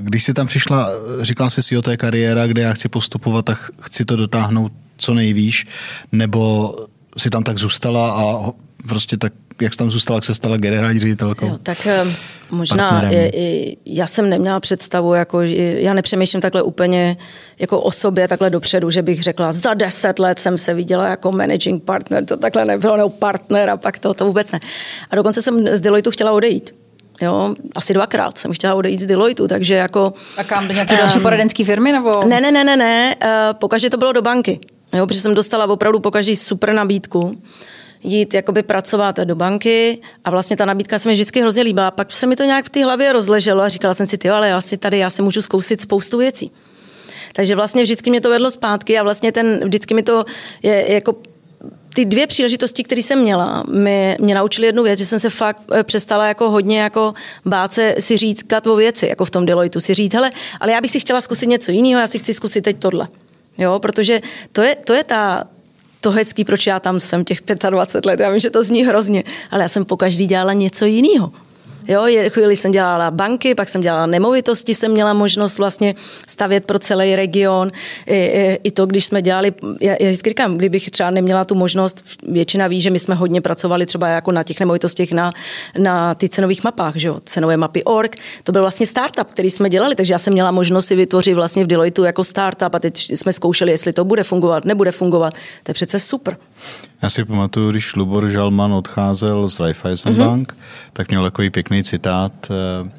Když jsi tam přišla, říkala jsi si o té kariéra, kde já chci postupovat a chci to dotáhnout co nejvýš, nebo si tam tak zůstala a prostě tak jak jsi tam zůstala, jak se stala generální ředitelkou? Jo, tak eh, možná je, je, já jsem neměla představu, jako, já nepřemýšlím takhle úplně jako o sobě takhle dopředu, že bych řekla, za deset let jsem se viděla jako managing partner, to takhle nebylo, nebo partner a pak to, to vůbec ne. A dokonce jsem z Deloitu chtěla odejít. Jo, asi dvakrát jsem chtěla odejít z Deloitu, takže jako... A kam, do nějaké um, další poradenské firmy, nebo? Ne, ne, ne, ne, ne, uh, pokaždé to bylo do banky. Jo, protože jsem dostala opravdu pokaždé super nabídku jít jakoby pracovat do banky a vlastně ta nabídka se mi vždycky hrozně líbila. Pak se mi to nějak v té hlavě rozleželo a říkala jsem si, ty, ale já si tady, já si můžu zkousit spoustu věcí. Takže vlastně vždycky mě to vedlo zpátky a vlastně ten, vždycky mi to je jako ty dvě příležitosti, které jsem měla, mě, mě naučily jednu věc, že jsem se fakt eh, přestala jako hodně jako bát se si říct o věci, jako v tom Deloitu, si říct, hele, ale já bych si chtěla zkusit něco jiného, já si chci zkusit teď tohle. Jo, protože to je, to je ta, to hezký, proč já tam jsem těch 25 let. Já vím, že to zní hrozně, ale já jsem po každý dělala něco jiného. Jo, chvíli jsem dělala banky, pak jsem dělala nemovitosti, jsem měla možnost vlastně stavět pro celý region. I, i, i to, když jsme dělali, já, já vždycky říkám, kdybych třeba neměla tu možnost, většina ví, že my jsme hodně pracovali třeba jako na těch nemovitostech na, na ty cenových mapách, že jo, cenové mapy org, to byl vlastně startup, který jsme dělali, takže já jsem měla možnost si vytvořit vlastně v Deloitu jako startup a teď jsme zkoušeli, jestli to bude fungovat, nebude fungovat. To je přece super. Já si pamatuju, když Lubor Žalman odcházel z Raiffeisen mm-hmm. Bank, tak měl takový pěkný citát, eh,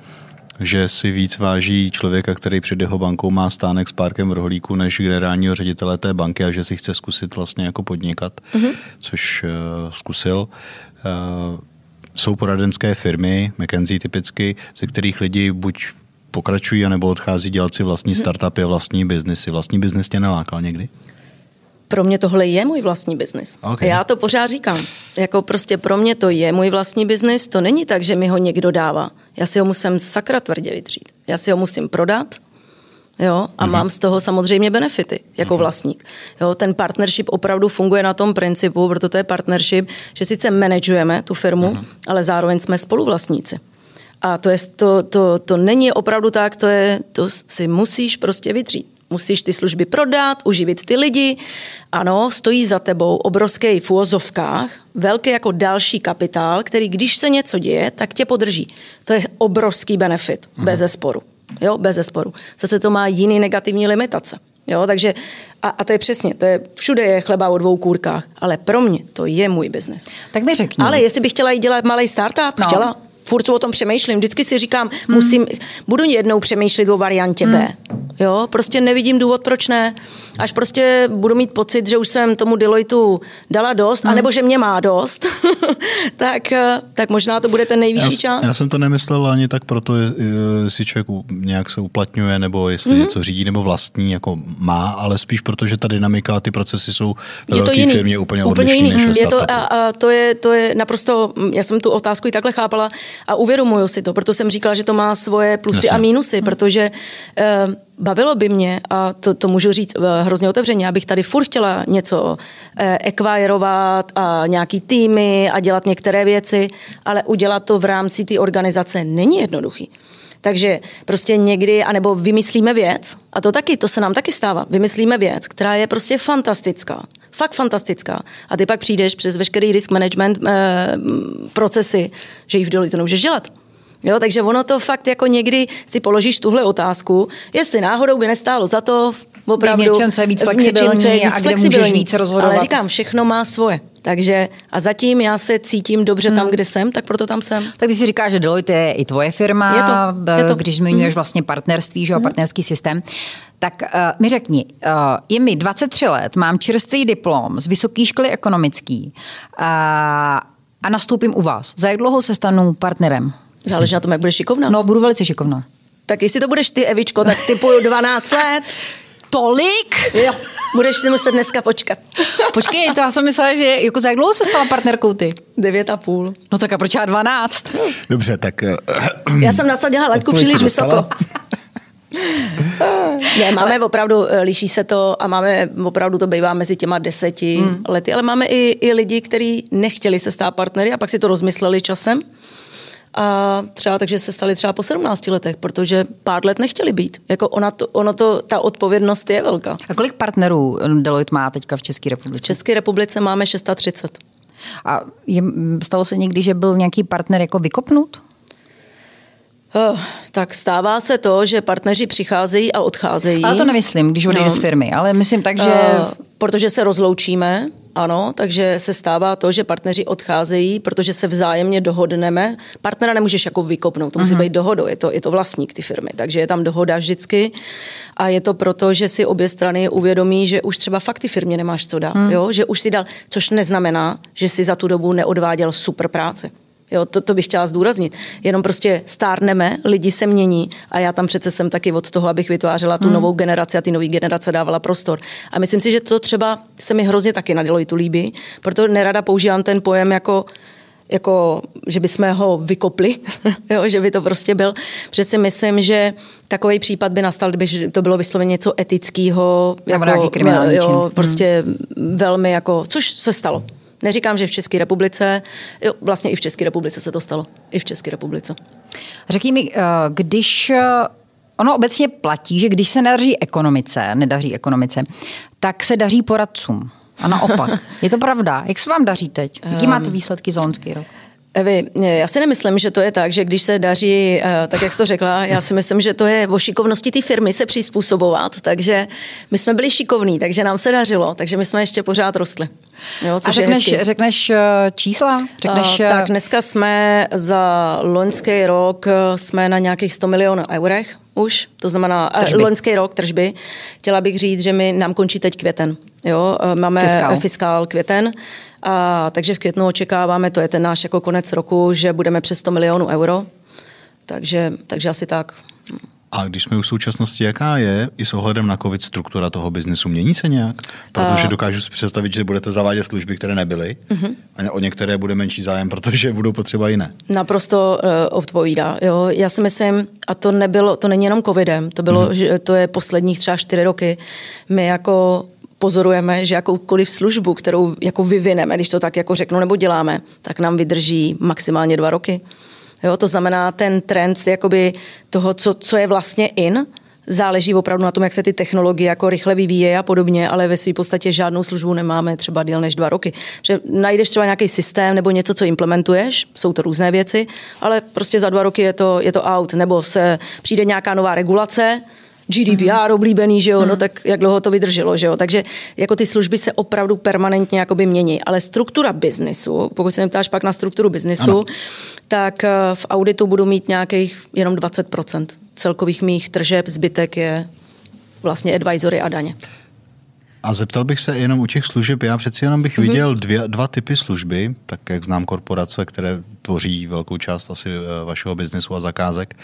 že si víc váží člověka, který před jeho bankou má stánek s párkem v rohlíku, než generálního ředitele té banky a že si chce zkusit vlastně jako podnikat, mm-hmm. což uh, zkusil. Uh, jsou poradenské firmy, McKenzie typicky, ze kterých lidi buď pokračují, anebo odchází dělat si vlastní startupy a vlastní biznesy. Vlastní biznis tě nelákal někdy? Pro mě tohle je můj vlastní biznis. Okay. Já to pořád říkám. Jako prostě pro mě to je můj vlastní biznis. To není tak, že mi ho někdo dává. Já si ho musím sakra tvrdě vytřít. Já si ho musím prodat, Jo, a mm-hmm. mám z toho samozřejmě benefity jako mm-hmm. vlastník. Jo, ten partnership opravdu funguje na tom principu, proto to je partnership, že sice manažujeme tu firmu, mm-hmm. ale zároveň jsme spoluvlastníci. A to, je, to, to, to není opravdu tak, to, je, to si musíš prostě vytřít. Musíš ty služby prodat, uživit ty lidi. Ano, stojí za tebou obrovský v úvozovkách, velký jako další kapitál, který když se něco děje, tak tě podrží. To je obrovský benefit, mm-hmm. bez zesporu. Jo, bez zesporu. Zase to má jiný negativní limitace. Jo, takže a, a to je přesně, to je, všude je chleba o dvou kůrkách, ale pro mě to je můj biznes. Tak mi řekni. Ale jestli bych chtěla jít dělat malý startup, no. chtěla, furt o tom přemýšlím. Vždycky si říkám, hmm. musím, budu jednou přemýšlet o variantě hmm. B. Jo, prostě nevidím důvod, proč ne. Až prostě budu mít pocit, že už jsem tomu Deloitu dala dost, hmm. anebo že mě má dost, <laughs> tak, eh, tak možná to bude ten nejvyšší já, čas. Já jsem to nemyslel ani tak proto, jestli člověk nějak se uplatňuje, nebo jestli hmm. něco řídí, nebo vlastní, jako má, ale spíš proto, že ta dynamika a ty procesy jsou ve velké firmě úplně, úplně odlišné než je to, a, a to, je, to je naprosto, já jsem tu otázku i takhle chápala a uvědomuju si to, proto jsem říkala, že to má svoje plusy Jasně. a mínusy, hmm. protože uh, bavilo by mě, a to, to můžu říct uh, hrozně otevřeně, abych tady furt chtěla něco uh, ekvajrovat a nějaký týmy a dělat některé věci, ale udělat to v rámci té organizace není jednoduchý. Takže prostě někdy, anebo vymyslíme věc, a to taky, to se nám taky stává, vymyslíme věc, která je prostě fantastická, fakt fantastická. A ty pak přijdeš přes veškerý risk management eh, procesy, že ji v to nemůžeš dělat. Jo, takže ono to fakt jako někdy si položíš tuhle otázku, jestli náhodou by nestálo za to opravdu... V něčem, co je víc flexibilní něčem, co je víc a kde flexibilní, můžeš více rozhodovat. Ale říkám, všechno má svoje. Takže a zatím já se cítím dobře hmm. tam, kde jsem, tak proto tam jsem. Tak ty si říkáš, že Deloitte je i tvoje firma, je to, je to. když zmiňuješ hmm. vlastně partnerství, že hmm. partnerský systém. Tak uh, mi řekni, uh, je mi 23 let, mám čerstvý diplom z vysoké školy ekonomický uh, a nastoupím u vás. Za jak dlouho se stanu partnerem? Záleží na tom, jak budeš šikovná. No, budu velice šikovná. Tak jestli to budeš ty, Evičko, tak typu 12 let. Tolik? Jo, budeš si muset dneska počkat. Počkej, to já jsem myslela, že jako za jak dlouho se stala partnerkou ty? Devět a půl. No tak a proč já 12? Dobře, tak... Já jsem nasadila laťku příliš vysoko. <laughs> ne, máme ale... opravdu, eh, líší se to a máme opravdu to bývá mezi těma deseti hmm. lety, ale máme i, i lidi, kteří nechtěli se stát partnery a pak si to rozmysleli časem a třeba takže se stali třeba po 17 letech, protože pár let nechtěli být. Jako ona to, ono to, ta odpovědnost je velká. A kolik partnerů Deloitte má teďka v České republice? V České republice máme 630. A je, stalo se někdy, že byl nějaký partner jako vykopnut? Uh, tak stává se to, že partneři přicházejí a odcházejí. Ale to nemyslím, když odejde no. z firmy, ale myslím tak, že... Uh, protože se rozloučíme, ano, takže se stává to, že partneři odcházejí, protože se vzájemně dohodneme. Partnera nemůžeš jako vykopnout, to musí uh-huh. být dohodou, je to, je to vlastník ty firmy, takže je tam dohoda vždycky a je to proto, že si obě strany uvědomí, že už třeba fakt ty firmě nemáš co dát, uh-huh. jo? že už si dal, což neznamená, že si za tu dobu neodváděl super práci. Jo, to, to bych chtěla zdůraznit. Jenom prostě stárneme, lidi se mění a já tam přece jsem taky od toho, abych vytvářela tu hmm. novou generaci a ty nové generace dávala prostor. A myslím si, že to třeba se mi hrozně taky na Deloitu líbí, proto nerada používám ten pojem jako jako, že bychom ho vykopli, <laughs> jo, že by to prostě byl. Protože si myslím, že takový případ by nastal, kdyby to bylo vysloveně něco etického. Jako, jo, prostě hmm. velmi jako, což se stalo. Neříkám, že v České republice, jo, vlastně i v České republice se to stalo. I v České republice. Řekni mi, eh, když eh, ono obecně platí, že když se nedaří ekonomice, nedaří ekonomice, tak se daří poradcům. A naopak. <laughs> Je to pravda. Jak se vám daří teď? Jaký máte ehm, výsledky za loňský rok? Evi, já si nemyslím, že to je tak, že když se daří, eh, tak jak jsi to řekla, já si myslím, že to je o šikovnosti té firmy se přizpůsobovat, takže my jsme byli šikovní, takže nám se dařilo, takže my jsme ještě pořád rostli. Jo, A řekneš, řekneš eh, čísla? Řekneš, uh, tak dneska jsme za loňský rok jsme na nějakých 100 milionů eurech už, to znamená tržby. loňský rok tržby. Chtěla bych říct, že my nám končí teď květen. Jo, máme fiskál, fiskál květen a takže v květnu očekáváme, to je ten náš jako konec roku, že budeme přes 100 milionů euro. Takže, takže asi tak. A když jsme už v současnosti, jaká je i s ohledem na COVID struktura toho biznesu? Mění se nějak? Protože dokážu si představit, že budete zavádět služby, které nebyly uh-huh. a o některé bude menší zájem, protože budou potřeba jiné. Naprosto uh, odpovídá. Jo. Já si myslím, a to nebylo, to není jenom covidem, to bylo, uh-huh. že to je posledních třeba čtyři roky. My jako pozorujeme, že jakoukoliv službu, kterou jako vyvineme, když to tak jako řeknu nebo děláme, tak nám vydrží maximálně dva roky. Jo, to znamená ten trend jakoby toho, co, co je vlastně in, záleží opravdu na tom, jak se ty technologie jako rychle vyvíjejí a podobně, ale ve své podstatě žádnou službu nemáme třeba díl než dva roky. Že najdeš třeba nějaký systém nebo něco, co implementuješ, jsou to různé věci, ale prostě za dva roky je to, je to out, nebo se přijde nějaká nová regulace, GDPR mm-hmm. oblíbený, že jo, no mhm. tak jak dlouho to vydrželo, že jo. Takže jako ty služby se opravdu permanentně jakoby mění, ale struktura biznisu, pokud se ptáš pak na strukturu biznisu, ano. tak eh, v auditu budu mít nějakých jenom 20% celkových mých tržeb, zbytek je vlastně advisory a daně. A zeptal bych se jenom u těch služeb, já přeci jenom bych mm-hmm. viděl dvě, dva typy služby, tak jak znám korporace, které tvoří velkou část asi eh, vašeho biznesu a zakázek,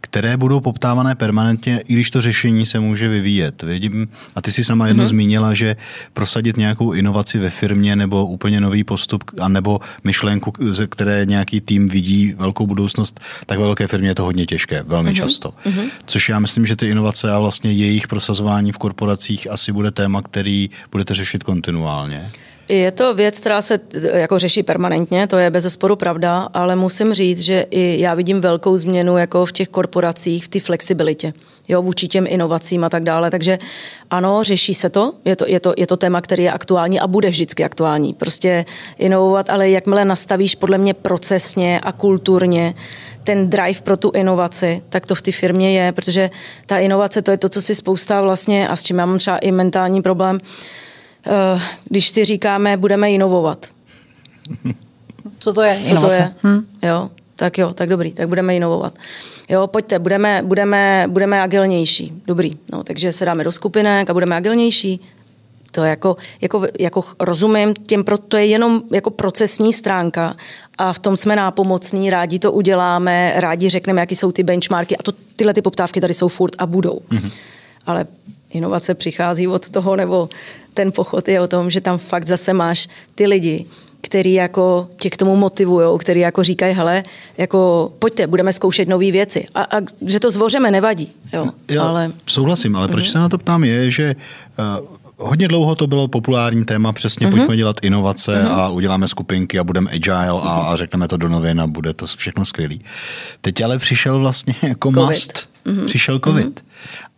které budou poptávané permanentně, i když to řešení se může vyvíjet. Vidím, a ty si sama jedno mm-hmm. zmínila, že prosadit nějakou inovaci ve firmě nebo úplně nový postup, anebo myšlenku, ze které nějaký tým vidí velkou budoucnost, tak ve velké firmě je to hodně těžké, velmi mm-hmm. často. Mm-hmm. Což já myslím, že ty inovace a vlastně jejich prosazování v korporacích asi bude téma, který budete řešit kontinuálně. Je to věc, která se jako řeší permanentně, to je bez zesporu pravda, ale musím říct, že i já vidím velkou změnu jako v těch korporacích, v té flexibilitě, jo, vůči těm inovacím a tak dále. Takže ano, řeší se to, je to, je to, je to téma, který je aktuální a bude vždycky aktuální. Prostě inovovat, ale jakmile nastavíš podle mě procesně a kulturně ten drive pro tu inovaci, tak to v té firmě je, protože ta inovace to je to, co si spousta vlastně a s čím já mám třeba i mentální problém, Eh, když si říkáme, budeme inovovat. Co to je Co to je? Hm? Jo, tak jo, tak dobrý, tak budeme inovovat. Jo, pojďte, budeme, budeme, budeme agilnější. Dobrý, no, takže se dáme do skupinek a budeme agilnější. To jako, jako, jako rozumím, těm pro, to je jenom jako procesní stránka a v tom jsme nápomocní, rádi to uděláme, rádi řekneme, jaký jsou ty benchmarky a to, tyhle ty poptávky tady jsou furt a budou. Mm-hmm. Ale inovace přichází od toho, nebo ten pochod je o tom, že tam fakt zase máš ty lidi, který jako tě k tomu motivují, který jako říkají, hele, jako pojďte, budeme zkoušet nové věci. A, a že to zvořeme, nevadí. Jo, Já ale... souhlasím, ale proč uh-huh. se na to ptám je, že uh, hodně dlouho to bylo populární téma, přesně uh-huh. pojďme dělat inovace uh-huh. a uděláme skupinky a budeme agile uh-huh. a, a řekneme to do novin a bude to všechno skvělý. Teď ale přišel vlastně jako COVID. must. Uh-huh. Přišel covid. Uh-huh.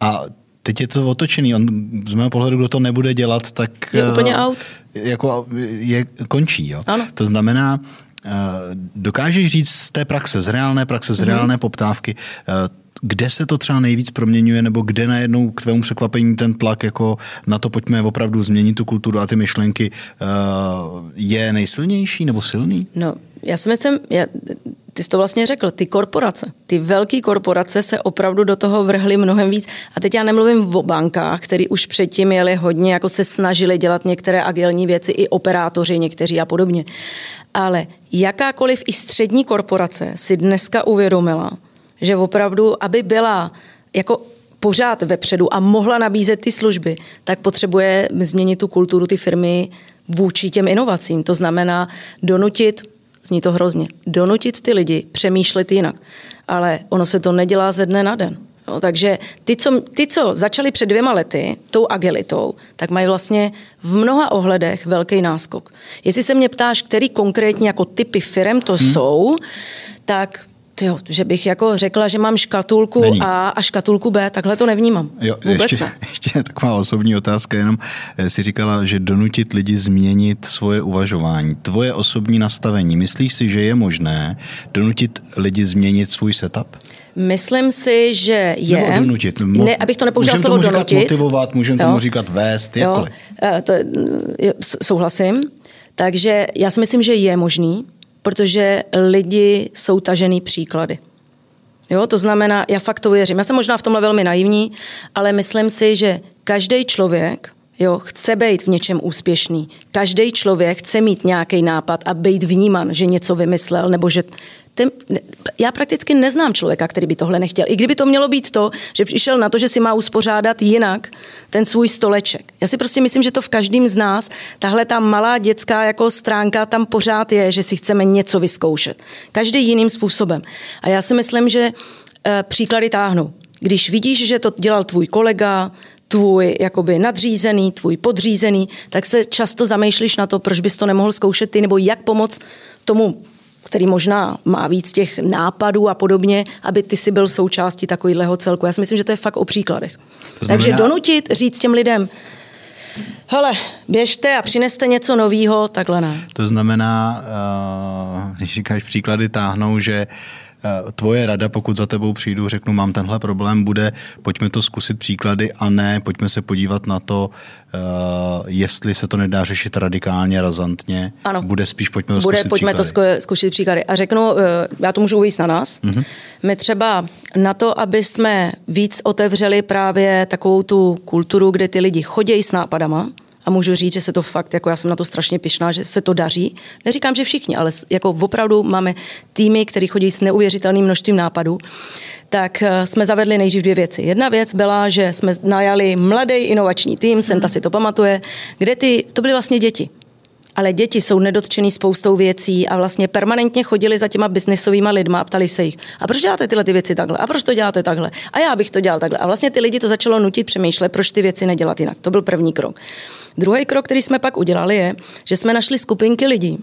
A teď je to otočený. On, z mého pohledu, kdo to nebude dělat, tak... Je úplně out. Jako je, končí. Jo. Ano. To znamená, eh, dokážeš říct z té praxe, z reálné praxe, z mm-hmm. reálné poptávky, eh, kde se to třeba nejvíc proměňuje, nebo kde najednou k tvému překvapení ten tlak jako na to pojďme opravdu změnit tu kulturu a ty myšlenky eh, je nejsilnější nebo silný? No, já si myslím, já, ty jsi to vlastně řekl, ty korporace, ty velké korporace se opravdu do toho vrhly mnohem víc. A teď já nemluvím o bankách, který už předtím jeli hodně, jako se snažili dělat některé agilní věci, i operátoři někteří a podobně. Ale jakákoliv i střední korporace si dneska uvědomila, že opravdu, aby byla jako pořád vepředu a mohla nabízet ty služby, tak potřebuje změnit tu kulturu ty firmy vůči těm inovacím. To znamená donutit Zní to hrozně. Donutit ty lidi přemýšlet jinak. Ale ono se to nedělá ze dne na den. Jo, takže ty co, ty, co začali před dvěma lety tou agilitou, tak mají vlastně v mnoha ohledech velký náskok. Jestli se mě ptáš, který konkrétně jako typy firm to hmm. jsou, tak Tyjo, že bych jako řekla, že mám škatulku Není. A a škatulku B, takhle to nevnímám. Jo, Vůbec ještě, ne. <laughs> ještě taková osobní otázka, jenom eh, si říkala, že donutit lidi změnit svoje uvažování. Tvoje osobní nastavení, myslíš si, že je možné donutit lidi změnit svůj setup? Myslím si, že je. Nebo donutit. Mo- Ne, abych to nepoužila můžeme slovo tomu donutit. říkat motivovat, můžeme Jo. tomu říkat vést, jakkoliv. Eh, To, s- souhlasím. Takže já si myslím, že je možný, protože lidi jsou tažený příklady. Jo, to znamená, já fakt to věřím. Já jsem možná v tomhle velmi naivní, ale myslím si, že každý člověk jo, chce být v něčem úspěšný. Každý člověk chce mít nějaký nápad a být vníman, že něco vymyslel, nebo že ten, ne- já prakticky neznám člověka, který by tohle nechtěl. I kdyby to mělo být to, že přišel na to, že si má uspořádat jinak ten svůj stoleček. Já si prostě myslím, že to v každém z nás, tahle ta malá dětská jako stránka tam pořád je, že si chceme něco vyzkoušet. Každý jiným způsobem. A já si myslím, že eh, příklady táhnou. Když vidíš, že to dělal tvůj kolega, tvůj jakoby nadřízený, tvůj podřízený, tak se často zamýšlíš na to, proč bys to nemohl zkoušet ty, nebo jak pomoct tomu který možná má víc těch nápadů a podobně, aby ty si byl součástí takového celku. Já si myslím, že to je fakt o příkladech. To znamená- Takže donutit, říct těm lidem, hele, běžte a přineste něco nového, takhle ne. To znamená, eh, když říkáš příklady táhnou, že eh, tvoje rada, pokud za tebou přijdu, řeknu, mám tenhle problém, bude, pojďme to zkusit příklady a ne, pojďme se podívat na to, eh, jestli se to nedá řešit radikálně, razantně. Ano. Bude spíš, pojďme to Bude, zkusit pojďme to příklady. zko- zkusit příklady. A řeknu, eh, já to můžu uvíct na nás. Mm-hmm. My třeba na to, aby jsme víc otevřeli právě takovou tu kulturu, kde ty lidi chodějí s nápadama, a můžu říct, že se to fakt, jako já jsem na to strašně pyšná, že se to daří. Neříkám, že všichni, ale jako opravdu máme týmy, které chodí s neuvěřitelným množstvím nápadů tak eh, jsme zavedli nejdřív dvě věci. Jedna věc byla, že jsme najali mladý inovační tým, Senta si to pamatuje, kde ty, to byly vlastně děti. Ale děti jsou nedotčený spoustou věcí a vlastně permanentně chodili za těma biznesovými lidma a ptali se jich, a proč děláte tyhle ty věci takhle? A proč to děláte takhle? A já bych to dělal takhle. A vlastně ty lidi to začalo nutit přemýšlet, proč ty věci nedělat jinak. To byl první krok. Druhý krok, který jsme pak udělali, je, že jsme našli skupinky lidí,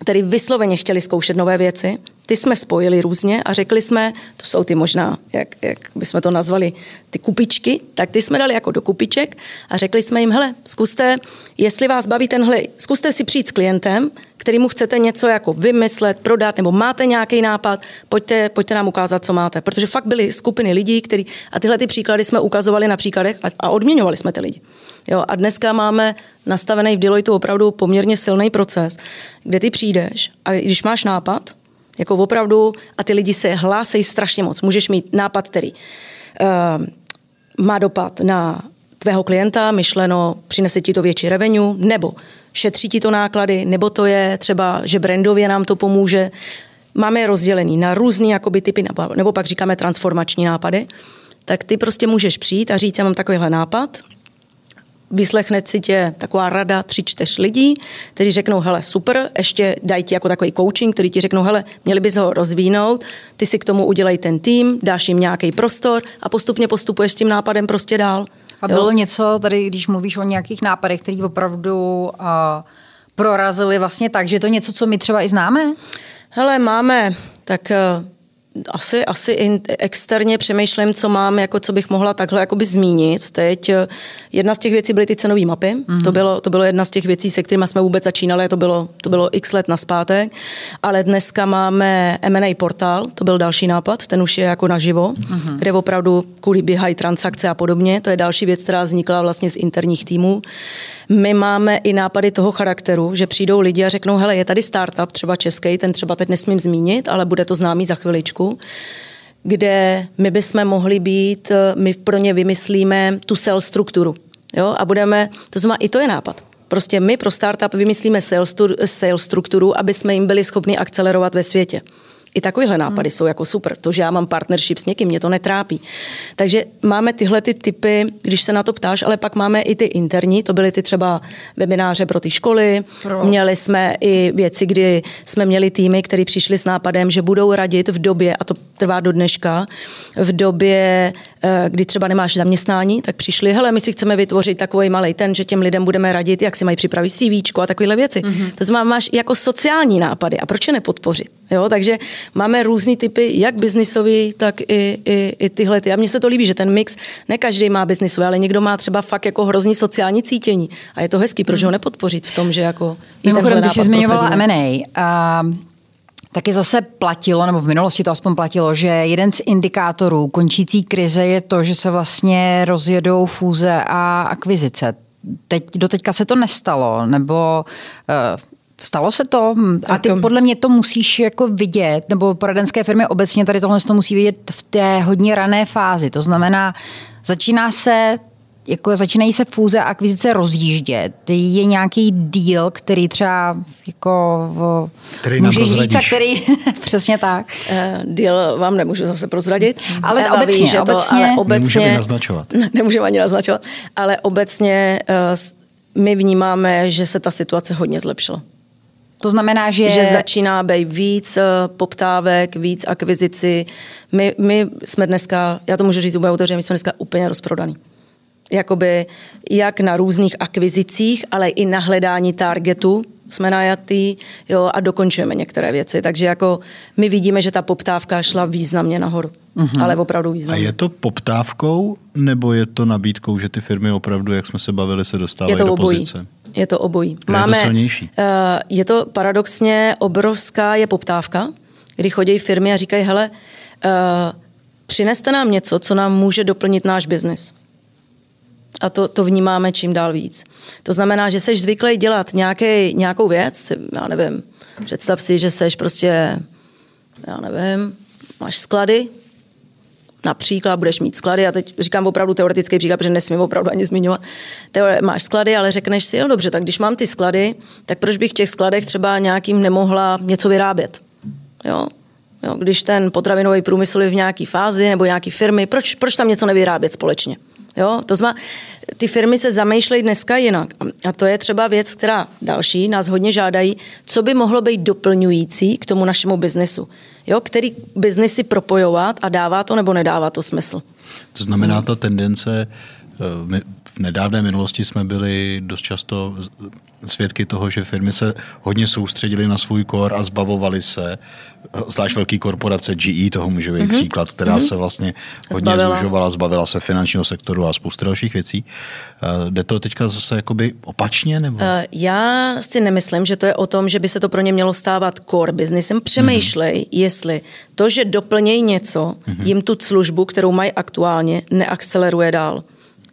který vysloveně chtěli zkoušet nové věci. Ty jsme spojili různě a řekli jsme, to jsou ty možná, jak, jak bychom to nazvali, ty kupičky, tak ty jsme dali jako do kupiček a řekli jsme jim, hele, zkuste, jestli vás baví tenhle, zkuste si přijít s klientem, kterýmu chcete něco jako vymyslet, prodat, nebo máte nějaký nápad, pojďte, pojďte nám ukázat, co máte. Protože fakt byly skupiny lidí, který, a tyhle ty příklady jsme ukazovali na příkladech a, a odměňovali jsme ty lidi. Jo, a dneska máme nastavený v Deloitu opravdu poměrně silný proces, kde ty přijdeš a když máš nápad, jako opravdu, a ty lidi se hlásejí strašně moc. Můžeš mít nápad, který uh, má dopad na tvého klienta, myšleno, přinese ti to větší revenue, nebo šetří ti to náklady, nebo to je třeba, že brandově nám to pomůže. Máme rozdělený na různý jakoby, typy, nebo pak říkáme transformační nápady. Tak ty prostě můžeš přijít a říct, já mám takovýhle nápad, vyslechne si tě taková rada tři, čtyř lidí, kteří řeknou, hele, super, ještě dají ti jako takový coaching, který ti řeknou, hele, měli bys ho rozvínout, ty si k tomu udělej ten tým, dáš jim nějaký prostor a postupně postupuješ s tím nápadem prostě dál. A bylo jo? něco tady, když mluvíš o nějakých nápadech, který opravdu uh, prorazili vlastně tak, že je to něco, co my třeba i známe? Hele, máme, tak uh, asi, asi in, externě přemýšlím, co mám, jako co bych mohla takhle jakoby zmínit. Teď eh, jedna z těch věcí byly ty cenové mapy. Mm-hmm. To, bylo, to bylo jedna z těch věcí, se kterými jsme vůbec začínali. To bylo, to bylo x let naspátek. Ale dneska máme M&A portál, to byl další nápad, ten už je jako naživo, mm-hmm. kde opravdu kvůli běhají transakce a podobně. To je další věc, která vznikla vlastně z interních týmů. My máme i nápady toho charakteru, že přijdou lidi a řeknou, hele, je tady startup, třeba český, ten třeba teď nesmím zmínit, ale bude to známý za chviličku, kde my bychom mohli být, my pro ně vymyslíme tu sales strukturu. Jo? A budeme, to znamená, i to je nápad. Prostě my pro startup vymyslíme sales, sales strukturu, aby jsme jim byli schopni akcelerovat ve světě. I takovéhle nápady hmm. jsou jako super. To, že já mám partnership s někým, mě to netrápí. Takže máme tyhle ty typy, když se na to ptáš, ale pak máme i ty interní, to byly ty třeba webináře pro ty školy. Pro. Měli jsme i věci, kdy jsme měli týmy, které přišli s nápadem, že budou radit v době, a to trvá do dneška, v době, kdy třeba nemáš zaměstnání, tak přišli, hele, my si chceme vytvořit takový malý ten, že těm lidem budeme radit, jak si mají připravit CV a takovéhle věci. Mm-hmm. To znamená, máš jako sociální nápady a proč je nepodpořit? Jo, takže máme různý typy, jak biznisový, tak i, i, i tyhle. Ty. A mně se to líbí, že ten mix, ne každý má biznisový, ale někdo má třeba fakt jako hrozný sociální cítění. A je to hezký, proč ho nepodpořit v tom, že jako... Mimochodem, ty jsi zmiňovala M&A. A taky zase platilo, nebo v minulosti to aspoň platilo, že jeden z indikátorů končící krize je to, že se vlastně rozjedou fúze a akvizice. Teď, doteďka se to nestalo, nebo uh, Stalo se to a ty podle mě to musíš jako vidět, nebo poradenské firmy obecně tady tohle to musí vidět v té hodně rané fázi. To znamená, začíná se jako začínají se fúze a akvizice rozjíždět. Je nějaký deal, který třeba jako který můžeš říct, a který <laughs> přesně tak. Uh, deal vám nemůžu zase prozradit. Ale Eva obecně, ví, že obecně, to, ale obecně nemůžeme naznačovat. Ne, <laughs> nemůžeme ani naznačovat, ale obecně uh, my vnímáme, že se ta situace hodně zlepšila. To znamená, že... Že začíná být víc poptávek, víc akvizici. My, my jsme dneska, já to můžu říct úplně otevřeně, my jsme dneska úplně rozprodaný jakoby jak na různých akvizicích, ale i na hledání targetu jsme najatý jo, a dokončujeme některé věci. Takže jako my vidíme, že ta poptávka šla významně nahoru. Mm-hmm. Ale opravdu významně. A je to poptávkou nebo je to nabídkou, že ty firmy opravdu, jak jsme se bavili, se dostávají do obojí. pozice? Je to obojí. Máme, je to silnější? Uh, je to paradoxně obrovská je poptávka, kdy chodí firmy a říkají, hele, uh, přineste nám něco, co nám může doplnit náš biznis a to, to vnímáme čím dál víc. To znamená, že jsi zvyklý dělat nějaký, nějakou věc, já nevím, představ si, že jsi prostě, já nevím, máš sklady, například budeš mít sklady, a teď říkám opravdu teoretický příklad, protože nesmím opravdu ani zmiňovat, Teore, máš sklady, ale řekneš si, no dobře, tak když mám ty sklady, tak proč bych v těch skladech třeba nějakým nemohla něco vyrábět? Jo? Jo, když ten potravinový průmysl je v nějaké fázi nebo nějaké firmy, proč, proč tam něco nevyrábět společně? Jo? To znamená, ty firmy se zamýšlejí dneska jinak. A to je třeba věc, která další nás hodně žádají, co by mohlo být doplňující k tomu našemu biznesu. Jo? Který biznesy propojovat a dává to nebo nedává to smysl. To znamená ta tendence, eh, v nedávné minulosti jsme byli dost často svědky toho, že firmy se hodně soustředily na svůj kor a zbavovali se zvlášť velký korporace GE, toho může být mm-hmm. příklad, která mm-hmm. se vlastně hodně zbavila. zužovala, zbavila se finančního sektoru a spoustu dalších věcí. Uh, jde to teďka zase jakoby opačně? Nebo? Já si nemyslím, že to je o tom, že by se to pro ně mělo stávat core businessem. Přemýšlej, mm-hmm. jestli to, že doplnějí něco, mm-hmm. jim tu službu, kterou mají aktuálně, neakceleruje dál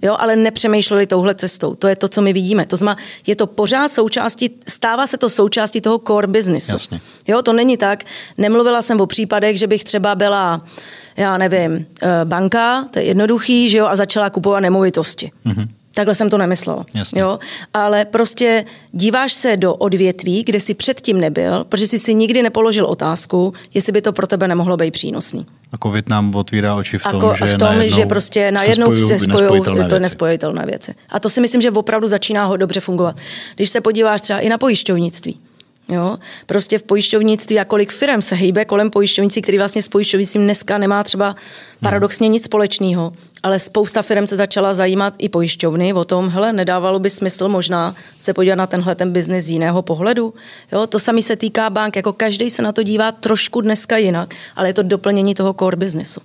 jo, ale nepřemýšleli touhle cestou. To je to, co my vidíme. To znamená, je to pořád součástí, stává se to součástí toho core businessu. Jasně. Jo, to není tak. Nemluvila jsem o případech, že bych třeba byla já nevím, eh, banka, to je jednoduchý, že jo, a začala kupovat nemovitosti. Mm-hmm. Takhle jsem to nemyslela. Jasně. Jo? Ale prostě díváš se do odvětví, kde jsi předtím nebyl, protože jsi si nikdy nepoložil otázku, jestli by to pro tebe nemohlo být přínosný. A COVID nám otvírá oči v tom, Ako, že, v tom že prostě najednou se spojují to věci. nespojitelné věci. A to si myslím, že opravdu začíná ho dobře fungovat. Když se podíváš třeba i na pojišťovnictví, Jo? Prostě v pojišťovnictví a kolik firm se hýbe kolem pojišťovnictví, který vlastně s pojišťovnictvím dneska nemá třeba paradoxně nic společného. Ale spousta firm se začala zajímat i pojišťovny o tom, hele, nedávalo by smysl možná se podívat na tenhle ten biznis z jiného pohledu. Jo? To samé se týká bank, jako každý se na to dívá trošku dneska jinak, ale je to doplnění toho core businessu.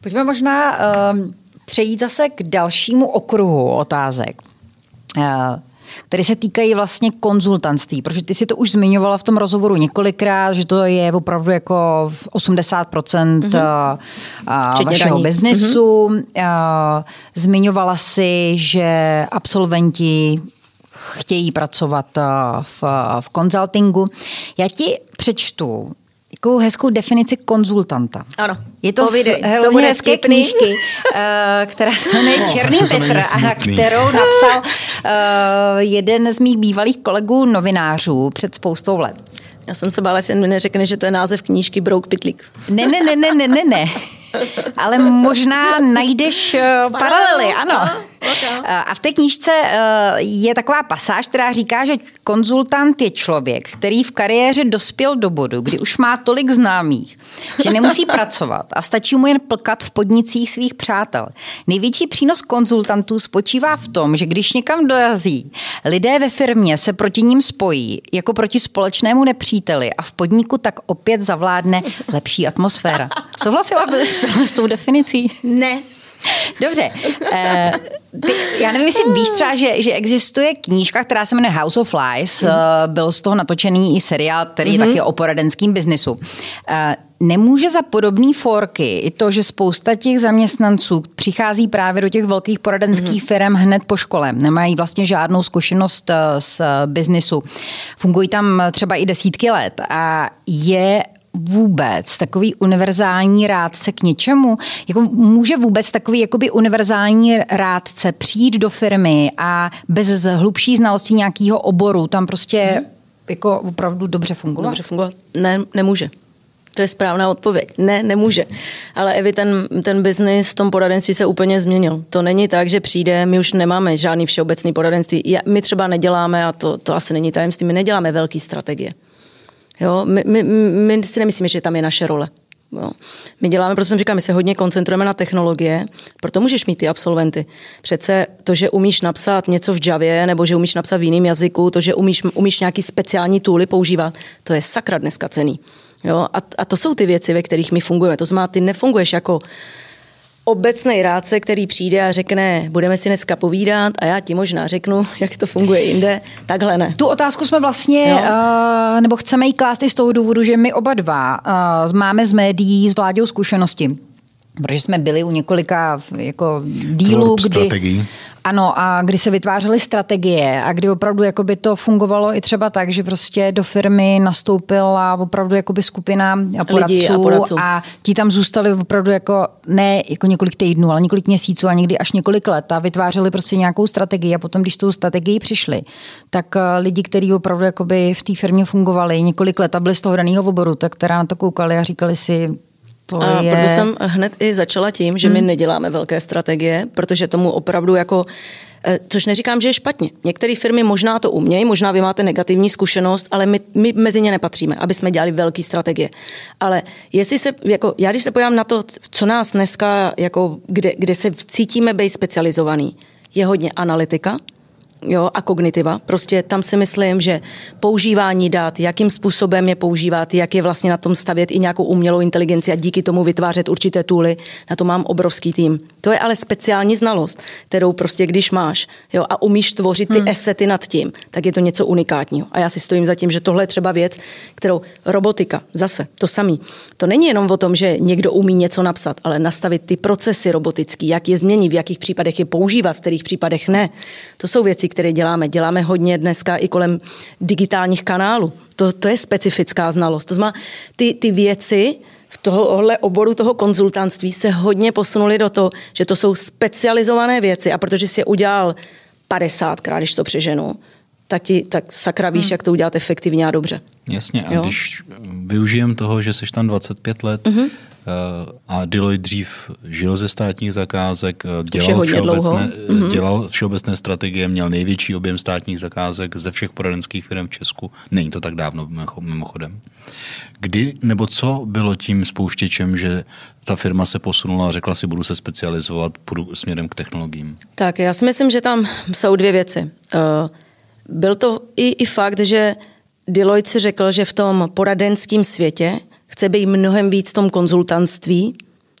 Pojďme možná uh, přejít zase k dalšímu okruhu otázek. Uh, které se týkají vlastně konzultantství, protože ty si to už zmiňovala v tom rozhovoru několikrát, že to je opravdu jako 80% mm-hmm. vašeho daní. biznesu. Mm-hmm. Zmiňovala si, že absolventi chtějí pracovat v, v konzultingu. Já ti přečtu takovou hezkou definici konzultanta. Ano. Je to Povídej, z hrozně to hezké knížky, <laughs> eh, která se jmenuje no, Černý Petr, a kterou napsal uh, jeden z mých bývalých kolegů novinářů před spoustou let. Já jsem se bála, jestli mi neřekne, že to je název knížky Brouk Pitlík. Ne, ne, ne, ne, ne, ne, ne. <laughs> Ale možná najdeš uh, paralely, ano. A v té knížce je taková pasáž, která říká, že konzultant je člověk, který v kariéře dospěl do bodu, kdy už má tolik známých, že nemusí <laughs> pracovat a stačí mu jen plkat v podnicích svých přátel. Největší přínos konzultantů spočívá v tom, že když někam dorazí, lidé ve firmě se proti ním spojí jako proti společnému nepříteli a v podniku tak opět zavládne lepší atmosféra. Souhlasila byste <laughs> s tou definicí? Ne, Dobře. Uh, ty, já nevím, jestli víš třeba, že, že existuje knížka, která se jmenuje House of Lies. Mm. Uh, byl z toho natočený i seriál, který mm-hmm. je mhm. taky o poradenském biznisu. Uh, nemůže za podobné forky i to, že spousta těch zaměstnanců přichází právě do těch velkých poradenských mm-hmm. firm hned po škole. Nemají vlastně žádnou zkušenost z biznisu. Fungují tam třeba i desítky let a je vůbec takový univerzální rádce k něčemu? Jako může vůbec takový jakoby univerzální rádce přijít do firmy a bez hlubší znalosti nějakého oboru tam prostě hmm. jako opravdu dobře fungovat? Dobře fungovat? Ne, nemůže. To je správná odpověď. Ne, nemůže. Ale Evi, ten, ten biznis v tom poradenství se úplně změnil. To není tak, že přijde, my už nemáme žádný všeobecný poradenství. My třeba neděláme, a to, to asi není tajemství, my neděláme velké strategie. Jo? My, my, my si nemyslíme, že tam je naše role. Jo. My děláme, protože jsem říkala, my se hodně koncentrujeme na technologie, proto můžeš mít ty absolventy. Přece to, že umíš napsat něco v Javě, nebo že umíš napsat v jiném jazyku, to, že umíš, umíš nějaký speciální tooly používat, to je sakra dneska cený. Jo? A, a to jsou ty věci, ve kterých my fungujeme. To znamená, ty nefunguješ jako obecný rádce, který přijde a řekne, budeme si dneska povídat a já ti možná řeknu, jak to funguje jinde, takhle ne. Tu otázku jsme vlastně, uh, nebo chceme jí klást i z toho důvodu, že my oba dva uh, máme z médií s vládou zkušenosti. Protože jsme byli u několika jako dílů, kdy... Strategií. Ano, a kdy se vytvářely strategie a kdy opravdu jakoby to fungovalo i třeba tak, že prostě do firmy nastoupila opravdu jakoby skupina poradců, a, poradců. a ti tam zůstali opravdu jako ne jako několik týdnů, ale několik měsíců a někdy až několik let a vytvářeli prostě nějakou strategii a potom, když tou strategii přišli, tak eh, lidi, kteří opravdu jakoby v té firmě fungovali několik let a byli z toho daného oboru, tak která na to koukali a říkali si, to a je... proto jsem hned i začala tím, že my hmm. neděláme velké strategie, protože tomu opravdu jako eh, Což neříkám, že je špatně. Některé firmy možná to umějí, možná vy máte negativní zkušenost, ale my, my mezi ně nepatříme, aby jsme dělali velké strategie. Ale jestli se, jako, já když se pojám na to, co nás dneska, jako, kde, kde se cítíme být specializovaný, je hodně analytika, jo, a kognitiva. Prostě tam si myslím, že používání dat, jakým způsobem je používat, jak je vlastně na tom stavět i nějakou umělou inteligenci a díky tomu vytvářet určité tooly, na to mám obrovský tým. To je ale speciální znalost, kterou prostě když máš jo, a umíš tvořit ty hmm. esety nad tím, tak je to něco unikátního. A já si stojím za tím, že tohle je třeba věc, kterou robotika, zase to samý. To není jenom o tom, že někdo umí něco napsat, ale nastavit ty procesy robotický, jak je změní, v jakých případech je používat, v kterých případech ne. To jsou věci, které děláme. Děláme hodně dneska i kolem digitálních kanálů. To, to je specifická znalost. To znamená, ty, ty věci, v tohohle oboru toho konzultantství se hodně posunuli do toho, že to jsou specializované věci a protože si je udělal 50krát, když to přeženu, tak, ti, tak sakra víš, hmm. jak to udělat efektivně a dobře. Jasně, a jo? když využijem toho, že jsi tam 25 let, mm-hmm. A Deloitte dřív žil ze státních zakázek, eh, dělal všeobecné, mm-hmm. dělal všeobecné strategie, měl největší objem státních zakázek ze všech poradenských firm v Česku. Není to tak dávno, mimochodem. Kdy nebo co bylo tím spouštěčem, že ta firma se posunula a řekla si, budu se specializovat, půjdu směrem k technologiím? Tak já si myslím, že tam jsou dvě věci. Byl to i, i fakt, že Deloitte si řekl, že v tom poradenském světě chce být mnohem víc v tom konzultantství,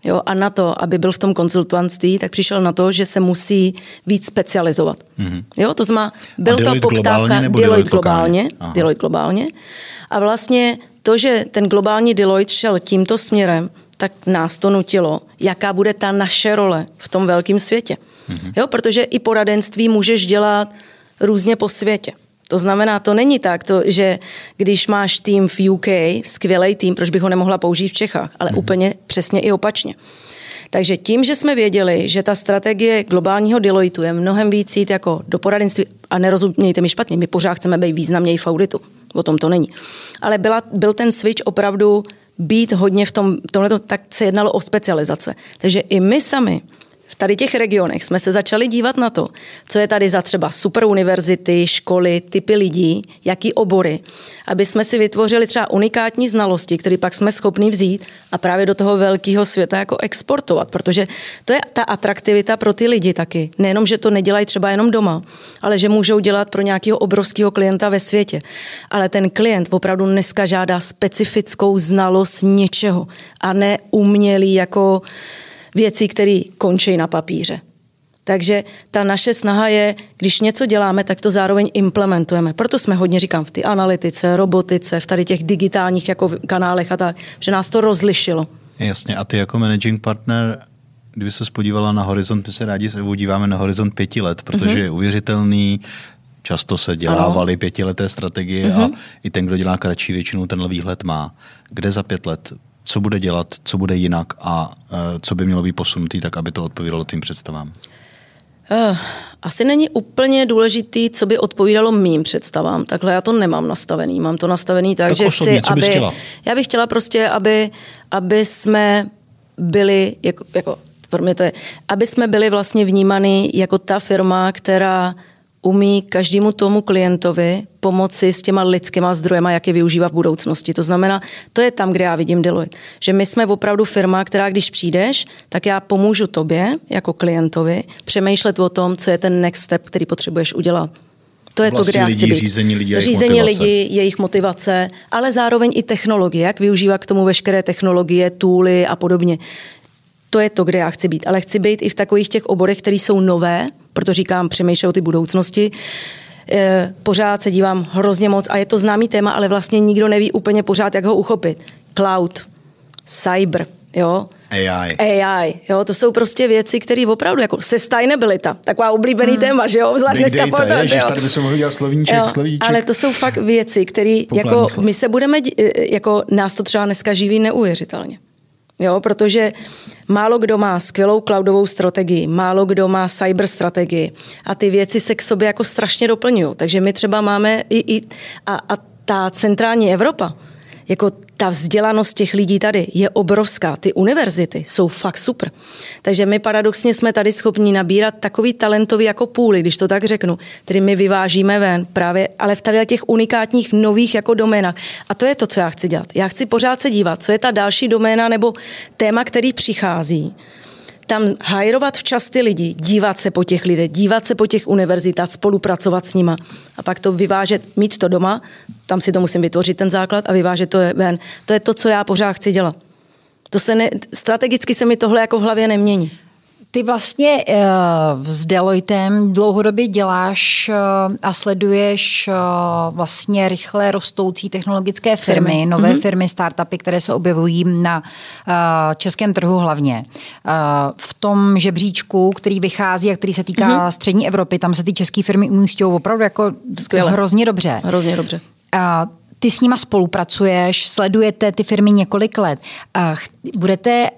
Jo, a na to, aby byl v tom konzultantství, tak přišel na to, že se musí víc specializovat. Mm-hmm. Jo, to znamená, byl ta poptávka Deloitte, Deloitte globálně. Deloitte globálně. A vlastně to, že ten globální Deloitte šel tímto směrem, tak nás to nutilo, jaká bude ta naše role v tom velkém světě. Mm-hmm. Jo, protože i poradenství můžeš dělat různě po světě. To znamená, to není tak, to, že když máš tým v UK, skvělý tým, proč bych ho nemohla použít v Čechách, ale mm-hmm. úplně přesně i opačně. Takže tím, že jsme věděli, že ta strategie globálního Deloitu je mnohem víc jít jako do poradenství, a nerozumějte mi špatně, my pořád chceme být významněji v auditu, o tom to není. Ale byla, byl ten switch opravdu být hodně v tom, tomhle, tak se jednalo o specializace. Takže i my sami v tady těch regionech jsme se začali dívat na to, co je tady za třeba super univerzity, školy, typy lidí, jaký obory, aby jsme si vytvořili třeba unikátní znalosti, které pak jsme schopni vzít a právě do toho velkého světa jako exportovat, protože to je ta atraktivita pro ty lidi taky. Nejenom, že to nedělají třeba jenom doma, ale že můžou dělat pro nějakého obrovského klienta ve světě. Ale ten klient opravdu dneska žádá specifickou znalost něčeho a ne umělý jako věcí, které končí na papíře. Takže ta naše snaha je, když něco děláme, tak to zároveň implementujeme. Proto jsme hodně, říkám, v té analytice, robotice, v tady těch digitálních jako kanálech a tak, že nás to rozlišilo. Jasně, a ty jako managing partner, kdyby se spodívala na horizont, my se rádi se díváme na horizont pěti let, protože mm-hmm. je uvěřitelný, často se dělávaly pětileté strategie mm-hmm. a mhm. i ten, kdo dělá kratší, většinou ten výhled má. Kde za pět let co bude dělat, co bude jinak a uh, co by mělo být posunutý, tak aby to odpovídalo tím představám? Uh, asi není úplně důležitý, co by odpovídalo mým představám. Takhle já to nemám nastavený. Mám to nastavený tak, tak že osobně, chci, aby... Chtěla? Já bych chtěla prostě, aby, aby jsme byli, jako, jako pro mě to je, aby jsme byli vlastně vnímaný jako ta firma, která umí každému tomu klientovi pomoci s těma lidskýma zdrojema, jak je využívá v budoucnosti. To znamená, to je tam, kde já vidím Deloitte. Že my jsme opravdu firma, která když přijdeš, tak já pomůžu tobě jako klientovi přemýšlet o tom, co je ten next step, který potřebuješ udělat. To je to, kde já chci být. Řízení lidí, jejich řízení motivace. lidí, jejich motivace, ale zároveň i technologie, jak využívat k tomu veškeré technologie, tooly a podobně. To je to, kde já chci být. Ale chci být i v takových těch oborech, které jsou nové, proto říkám, přemýšlej o ty budoucnosti. E, pořád se dívám hrozně moc a je to známý téma, ale vlastně nikdo neví úplně pořád, jak ho uchopit. Cloud, cyber, jo, AI. AI, jo, to jsou prostě věci, které opravdu, jako sustainability, taková oblíbený hmm. téma, že jo, zvlášť dneska data, ježiš, tady bychom mohli dělat slovíček, jo, slovíček. Ale to jsou fakt věci, které, jako slov. my se budeme, jako nás to třeba dneska živí neuvěřitelně. Jo, protože málo kdo má skvělou cloudovou strategii, málo kdo má cyber strategii a ty věci se k sobě jako strašně doplňují. Takže my třeba máme i, i a, a ta centrální Evropa, jako ta vzdělanost těch lidí tady je obrovská. Ty univerzity jsou fakt super. Takže my paradoxně jsme tady schopni nabírat takový talentový jako půly, když to tak řeknu, který my vyvážíme ven právě, ale v tady těch unikátních nových jako doménách. A to je to, co já chci dělat. Já chci pořád se dívat, co je ta další doména nebo téma, který přichází tam hajrovat včas ty lidi, dívat se po těch lidech, dívat se po těch univerzitách, spolupracovat s nima a pak to vyvážet, mít to doma, tam si to musím vytvořit ten základ a vyvážet to ven. To je to, co já pořád chci dělat. To se ne, strategicky se mi tohle jako v hlavě nemění. Ty vlastně uh, s Deloitem dlouhodobě děláš uh, a sleduješ uh, vlastně rychle rostoucí technologické firmy, firmy. nové mm-hmm. firmy, startupy, které se objevují na uh, českém trhu hlavně. Uh, v tom žebříčku, který vychází a který se týká mm-hmm. střední Evropy, tam se ty české firmy umístějí opravdu jako Skvěle. hrozně dobře. Hrozně dobře. Uh, ty s nima spolupracuješ, sledujete ty firmy několik let. Uh, budete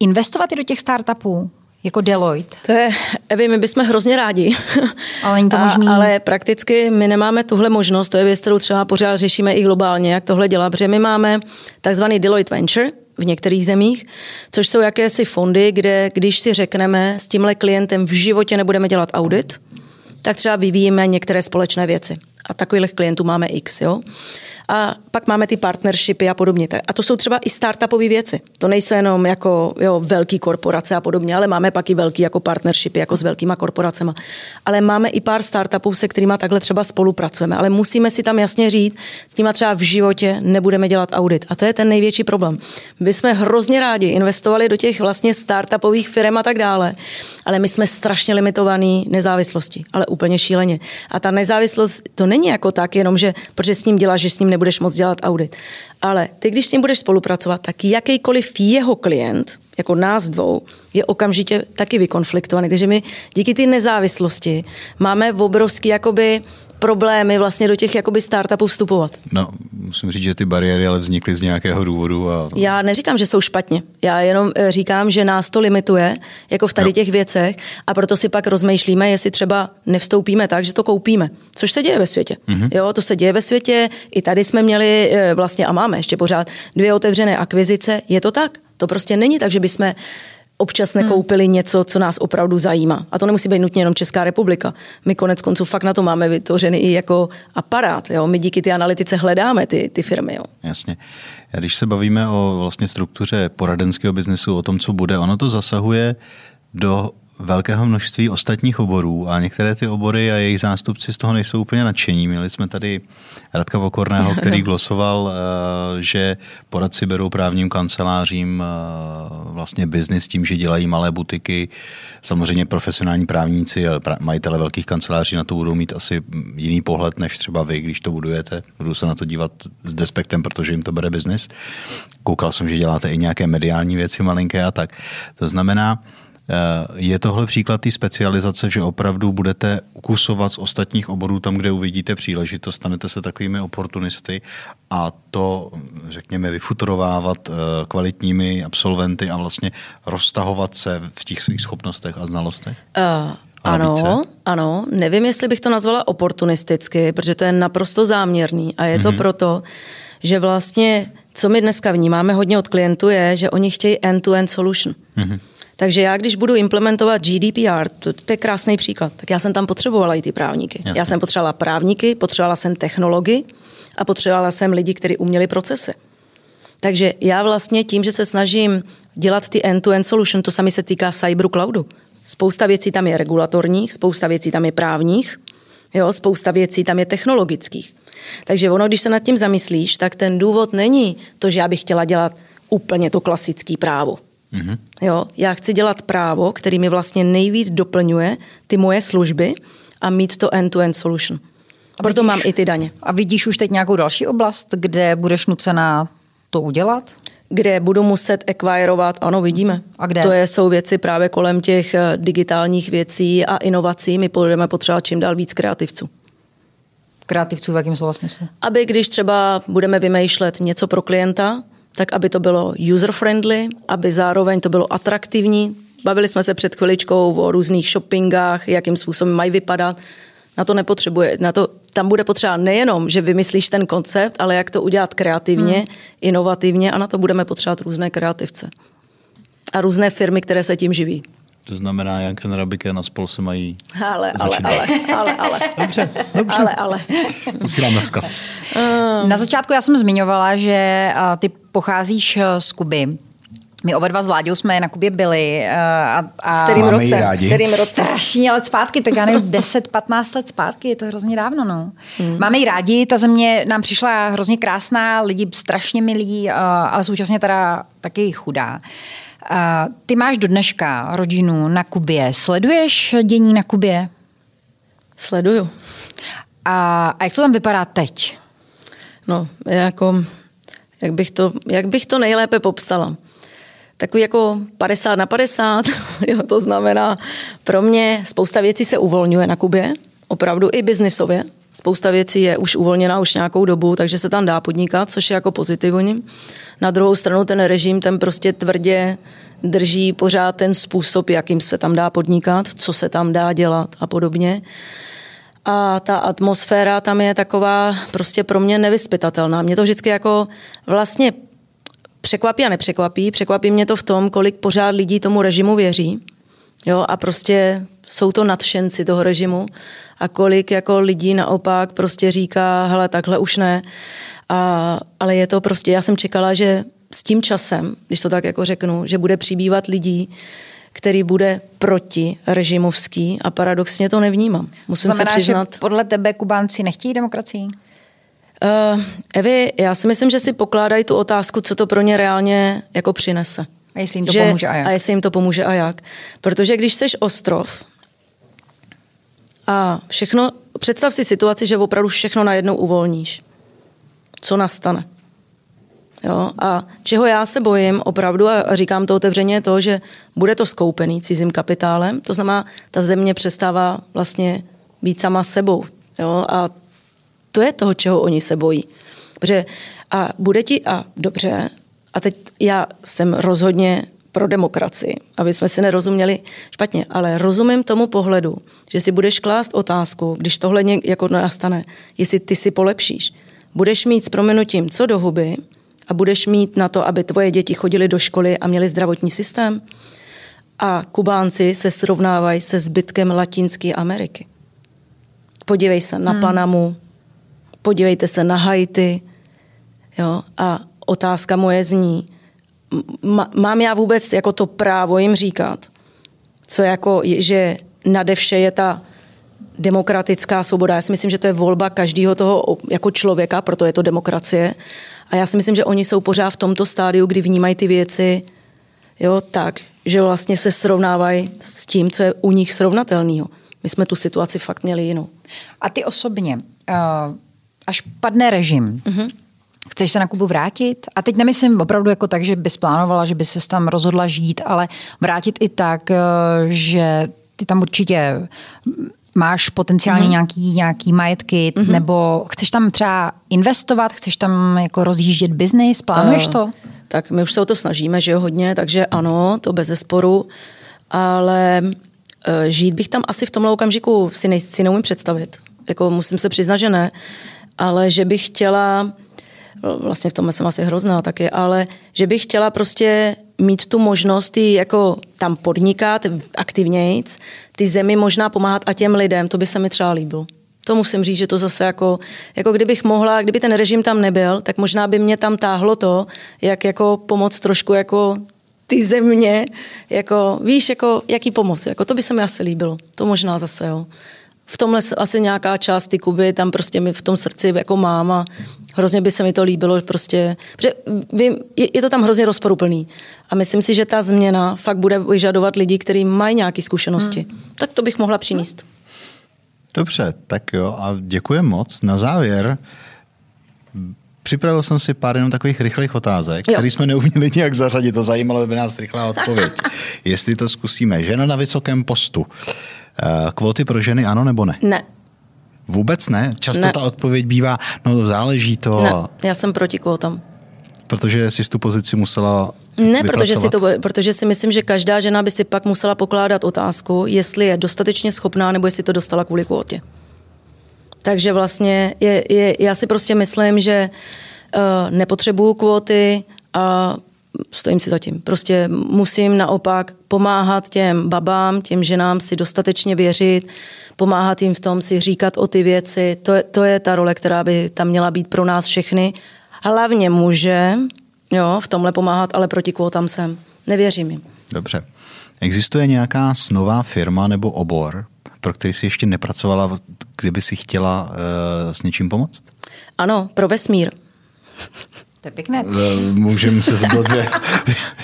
investovat i do těch startupů? Jako Deloitte? To je, Evi, my bychom hrozně rádi. <laughs> Ale není to možný. A, ale prakticky my nemáme tuhle možnost, to je věc, kterou třeba pořád řešíme i globálně, jak tohle dělá, protože my máme takzvaný Deloitte Venture, v některých zemích, což jsou jakési fondy, kde když si řekneme, s tímhle klientem v životě nebudeme dělat audit, tak třeba vyvíjíme některé společné věci. A takových klientů máme x. Jo? A pak máme ty partnershipy a podobně. A to jsou třeba i startupové věci. To nejsou jenom jako jo, velký korporace a podobně, ale máme pak i velký jako partnershipy jako s velkýma korporacemi. Ale máme i pár startupů, se kterými takhle třeba spolupracujeme. Ale musíme si tam jasně říct, s nimi třeba v životě nebudeme dělat audit. A to je ten největší problém. My jsme hrozně rádi investovali do těch vlastně startupových firm a tak dále, ale my jsme strašně limitovaní nezávislosti, ale úplně šíleně. A ta nezávislost to není jako tak, jenom že protože s ním děláš, že s ním nebudeš moc dělat audit. Ale ty, když s ním budeš spolupracovat, tak jakýkoliv jeho klient, jako nás dvou, je okamžitě taky vykonfliktovaný. Takže my díky té nezávislosti máme obrovský jakoby problémy vlastně do těch jakoby startupů vstupovat. No, musím říct, že ty bariéry ale vznikly z nějakého důvodu. A... Já neříkám, že jsou špatně. Já jenom eh, říkám, že nás to limituje, jako v tady jo. těch věcech a proto si pak rozmýšlíme, jestli třeba nevstoupíme tak, že to koupíme. Což se děje ve světě. Mm-hmm. Jo, to se děje ve světě. I tady jsme měli eh, vlastně a máme ještě pořád dvě otevřené akvizice. Je to tak? To prostě není tak, že bychom občas nekoupili hmm. něco, co nás opravdu zajímá. A to nemusí být nutně jenom Česká republika. My konec konců fakt na to máme vytvořený i jako aparát. Jo? My díky ty analytice hledáme ty, ty firmy. Jo? Jasně. A když se bavíme o vlastně struktuře poradenského biznesu, o tom, co bude, ono to zasahuje do velkého množství ostatních oborů a některé ty obory a jejich zástupci z toho nejsou úplně nadšení. Měli jsme tady Radka Vokorného, <laughs> který glosoval, eh, že poradci berou právním kancelářím eh, vlastně biznis tím, že dělají malé butiky. Samozřejmě profesionální právníci a majitele velkých kanceláří na to budou mít asi jiný pohled než třeba vy, když to budujete. Budu se na to dívat s despektem, protože jim to bere biznis. Koukal jsem, že děláte i nějaké mediální věci malinké a tak. To znamená, je tohle příklad té specializace, že opravdu budete ukusovat z ostatních oborů tam, kde uvidíte příležitost, stanete se takovými oportunisty a to, řekněme, vyfuturovávat eh, kvalitními absolventy a vlastně roztahovat se v těch svých schopnostech a znalostech? Uh. Ano, více? ano. Nevím, jestli bych to nazvala oportunisticky, protože to je naprosto záměrný a je to mm-hmm. proto, že vlastně, co my dneska vnímáme hodně od klientů, je, že oni chtějí end-to-end solution. Mm-hmm. Takže já, když budu implementovat GDPR, to, to je krásný příklad, tak já jsem tam potřebovala i ty právníky. Jasně. Já jsem potřebovala právníky, potřebovala jsem technology a potřebovala jsem lidi, kteří uměli procesy. Takže já vlastně tím, že se snažím dělat ty end-to-end solution, to sami se týká cyber cloudu. Spousta věcí tam je regulatorních, spousta věcí tam je právních, jo, spousta věcí tam je technologických. Takže ono, když se nad tím zamyslíš, tak ten důvod není to, že já bych chtěla dělat úplně to klasické právo. Mm-hmm. Jo, já chci dělat právo, který mi vlastně nejvíc doplňuje ty moje služby a mít to end-to-end solution. A Proto vidíš, mám i ty daně. A vidíš už teď nějakou další oblast, kde budeš nucená to udělat? Kde budu muset ekvajrovat, ano, vidíme. A kde? To je, jsou věci právě kolem těch eh, digitálních věcí a inovací. My budeme potřebovat čím dál víc kreativců. Kreativců v jakém slova smyslu? Aby když třeba budeme vymýšlet něco pro klienta, tak aby to bylo user-friendly, aby zároveň to bylo atraktivní. Bavili jsme se před chviličkou o různých shoppingách, jakým způsobem mají vypadat. Na to nepotřebuje, na to, tam bude potřeba nejenom, že vymyslíš ten koncept, ale jak to udělat kreativně, hmm. inovativně a na to budeme potřebovat různé kreativce. A různé firmy, které se tím živí. To znamená, Janken Rabiken a spol se mají ale, ale, ale, ale, ale. Dobře, dobře. Ale, ale. Posíláme vzkaz. Na začátku já jsem zmiňovala, že ty pocházíš eh, z Kuby. My oba dva s Láďou jsme na Kubě byli. Eh, a, a v kterým roce? Rádi. Kterým roce? Strašně let zpátky, tak já nevím, 10-15 let zpátky, je to hrozně dávno. No. Hmm. Máme ji rádi, ta země nám přišla hrozně krásná, lidi strašně milí, eh, ale současně teda taky chudá. Ty máš do dneška rodinu na Kubě. Sleduješ dění na Kubě? Sleduju. A, a jak to tam vypadá teď? No, jako jak bych to, jak bych to nejlépe popsala. Takový jako 50 na 50, <laughs> jo, to znamená, pro mě spousta věcí se uvolňuje na Kubě, opravdu i biznisově. Spousta věcí je už uvolněná už nějakou dobu, takže se tam dá podnikat, což je jako pozitivní. Na druhou stranu ten režim, ten prostě tvrdě drží pořád ten způsob, jakým se tam dá podnikat, co se tam dá dělat a podobně a ta atmosféra tam je taková prostě pro mě nevyspytatelná. Mě to vždycky jako vlastně překvapí a nepřekvapí. Překvapí mě to v tom, kolik pořád lidí tomu režimu věří. Jo, a prostě jsou to nadšenci toho režimu a kolik jako lidí naopak prostě říká, hele, takhle už ne. A, ale je to prostě, já jsem čekala, že s tím časem, když to tak jako řeknu, že bude přibývat lidí, který bude proti režimovský a paradoxně to nevnímám. Musím Znamená, se přiznat. Že podle tebe Kubánci nechtějí demokracii? Uh, Evi, já si myslím, že si pokládají tu otázku, co to pro ně reálně jako přinese. A jestli jim to že, pomůže a jak. A jestli jim to pomůže a jak. Protože když jsi ostrov a všechno, představ si situaci, že opravdu všechno najednou uvolníš. Co nastane? Jo? A čeho já se bojím opravdu, a říkám to otevřeně, je to, že bude to skoupený cizím kapitálem, to znamená, ta země přestává vlastně být sama sebou. Jo? A to je toho, čeho oni se bojí. Protože a bude ti, a dobře, a teď já jsem rozhodně pro demokracii, aby jsme si nerozuměli špatně, ale rozumím tomu pohledu, že si budeš klást otázku, když tohle jako nastane, jestli ty si polepšíš. Budeš mít s proměnutím co do huby, a budeš mít na to, aby tvoje děti chodily do školy a měly zdravotní systém? A Kubánci se srovnávají se zbytkem Latinské Ameriky. Podívej se na hmm. Panamu, podívejte se na Haiti. Jo? A otázka moje zní, mám já vůbec jako to právo jim říkat, co jako, že nade vše je ta demokratická svoboda. Já si myslím, že to je volba každého toho jako člověka, proto je to demokracie. A já si myslím, že oni jsou pořád v tomto stádiu, kdy vnímají ty věci jo, tak, že vlastně se srovnávají s tím, co je u nich srovnatelného. My jsme tu situaci fakt měli jinou. A ty osobně, eh, až padne režim, uh-huh. Chceš se na Kubu vrátit? A teď nemyslím opravdu jako tak, že bys plánovala, že by se tam rozhodla žít, ale vrátit i tak, eh, že ty tam určitě máš potenciálně mm-hmm. nějaký, nějaký majetky, mm-hmm. nebo chceš tam třeba investovat, chceš tam jako rozjíždět biznis, plánuješ uh, to? Tak my už se o to snažíme, že jo, hodně, takže ano, to bez zesporu, ale uh, žít bych tam asi v tomhle okamžiku si, nej, si neumím představit. Jako musím se přiznat, že ne, ale že bych chtěla vlastně v tom jsem asi hrozná taky, ale že bych chtěla prostě mít tu možnost i jako tam podnikat aktivnějc, ty zemi možná pomáhat a těm lidem, to by se mi třeba líbilo. To musím říct, že to zase jako, jako kdybych mohla, kdyby ten režim tam nebyl, tak možná by mě tam táhlo to, jak jako pomoct trošku jako ty země, jako víš, jako jaký pomoc, jako to by se mi asi líbilo. To možná zase, jo v tomhle asi nějaká část ty Kuby tam prostě mi v tom srdci jako mám a hrozně by se mi to líbilo, prostě, protože vím, je, je to tam hrozně rozporuplný a myslím si, že ta změna fakt bude vyžadovat lidi, kteří mají nějaké zkušenosti. Hmm. Tak to bych mohla přinést. Dobře, tak jo a děkuji moc. Na závěr Připravil jsem si pár jenom takových rychlých otázek, které jsme neuměli nějak zařadit. To zajímalo by nás rychlá odpověď. <laughs> Jestli to zkusíme. Žena na vysokém postu. Eh, kvóty pro ženy ano nebo ne? Ne. Vůbec ne? Často ne. ta odpověď bývá, no záleží to. Ne, já jsem proti kvótám. Protože jsi tu pozici musela Ne, protože si, to, protože si myslím, že každá žena by si pak musela pokládat otázku, jestli je dostatečně schopná, nebo jestli to dostala kvůli kvótě. Takže vlastně je, je, já si prostě myslím, že uh, nepotřebuju kvóty a stojím si za tím. Prostě musím naopak pomáhat těm babám, těm ženám si dostatečně věřit, pomáhat jim v tom si říkat o ty věci. To je, to je ta role, která by tam měla být pro nás všechny. Hlavně muže, jo, v tomhle pomáhat, ale proti kvótám jsem. Nevěřím jim. Dobře. Existuje nějaká snová firma nebo obor, pro který jsi ještě nepracovala, kdyby si chtěla uh, s něčím pomoct? Ano, pro vesmír. To je pěkné. Eh, můžeme se zeptat,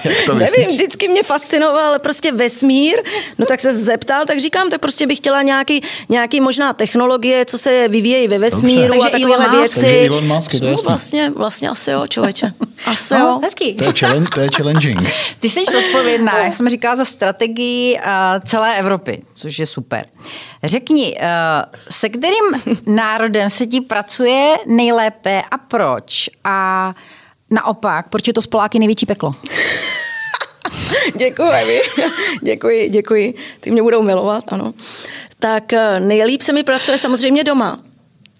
jak to myslíš? Nevím, vždycky mě fascinoval prostě vesmír, no tak se zeptal, tak říkám, tak prostě bych chtěla nějaký, nějaký možná technologie, co se vyvíjejí ve vesmíru Dobře. a takové věci. Takže Elon Musk, to no, vlastně, vlastně asi jo, člověče. Asi no, jo. Hezký. To je, challenge, to je challenging. <laughs> Ty jsi odpovědná, jak jsem říkala, za strategii celé Evropy, což je super. Řekni, eh, se kterým <laughs> národem se ti pracuje nejlépe a proč? A naopak, proč je to s Poláky největší peklo? <laughs> děkuji, děkuji, děkuji. Ty mě budou milovat, ano. Tak eh, nejlíp se mi pracuje samozřejmě doma.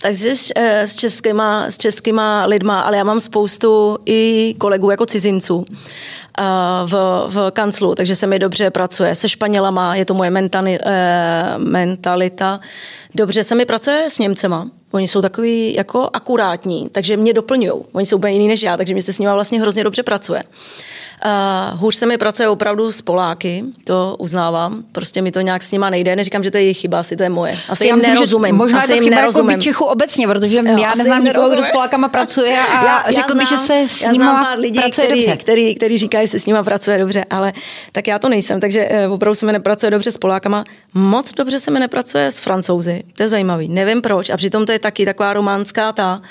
Takže s, eh, s, českýma, s českýma lidma, ale já mám spoustu i kolegů jako cizinců v, v kanclu, takže se mi dobře pracuje. Se Španělama je to moje mentali, eh, mentalita. Dobře se mi pracuje s Němcema. Oni jsou takový jako akurátní, takže mě doplňují. Oni jsou úplně jiný než já, takže mě se s nimi vlastně hrozně dobře pracuje. Uh, hůř se mi pracuje opravdu s Poláky, to uznávám. Prostě mi to nějak s nima nejde. Neříkám, že to je jejich chyba, asi to je moje. Asi jim myslím, nerozumím. Možná asi je to chyba jako Čechu obecně, protože jo, já neznám nikoho, kdo s Polákama pracuje <laughs> a já, řekl mi, že se s nimi lidí, pracuje který, dobře. Který, který říkají, že se s nimi pracuje dobře, ale tak já to nejsem. Takže uh, opravdu se mi nepracuje dobře s Polákama. Moc dobře se mi nepracuje s Francouzi. To je zajímavý. Nevím proč. A přitom to je taky taková románská ta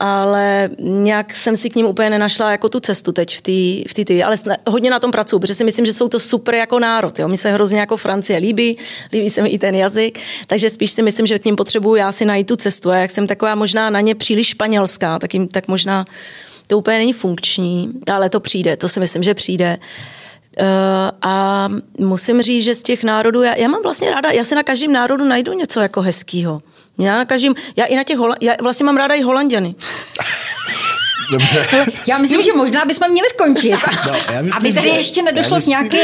ale nějak jsem si k ním úplně nenašla jako tu cestu teď v té v tý, ale hodně na tom pracuji, protože si myslím, že jsou to super jako národ. Jo? Mi se hrozně jako Francie líbí, líbí se mi i ten jazyk, takže spíš si myslím, že k ním potřebuju já si najít tu cestu a jak jsem taková možná na ně příliš španělská, tak, jim, tak možná to úplně není funkční, ale to přijde, to si myslím, že přijde. Uh, a musím říct, že z těch národů, já, já mám vlastně ráda, já si na každém národu najdu něco jako hezkýho. Já na každým, já i na těch, Hola, já vlastně mám ráda i Holanděny. <laughs> Dobře. Já myslím, že možná bychom měli skončit. No, já myslím, Aby tady že- ještě nedošlo k nějaké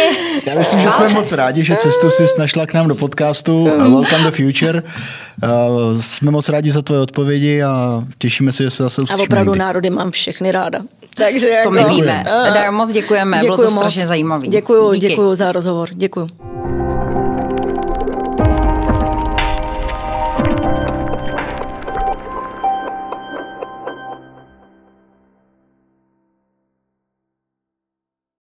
Já myslím, že jsme moc rádi, že cestu si našla k nám do podcastu Welcome to Future. Uh, jsme moc rádi za tvoje odpovědi a těšíme se, že se zase A uslyšíme opravdu někdy. národy mám všechny ráda. Takže To my jako, víme. a- Teda moc děkujeme, bylo to Děkuju moc. strašně zajímavé. Děkuju, Díky. děkuju za rozhovor. Děkuju.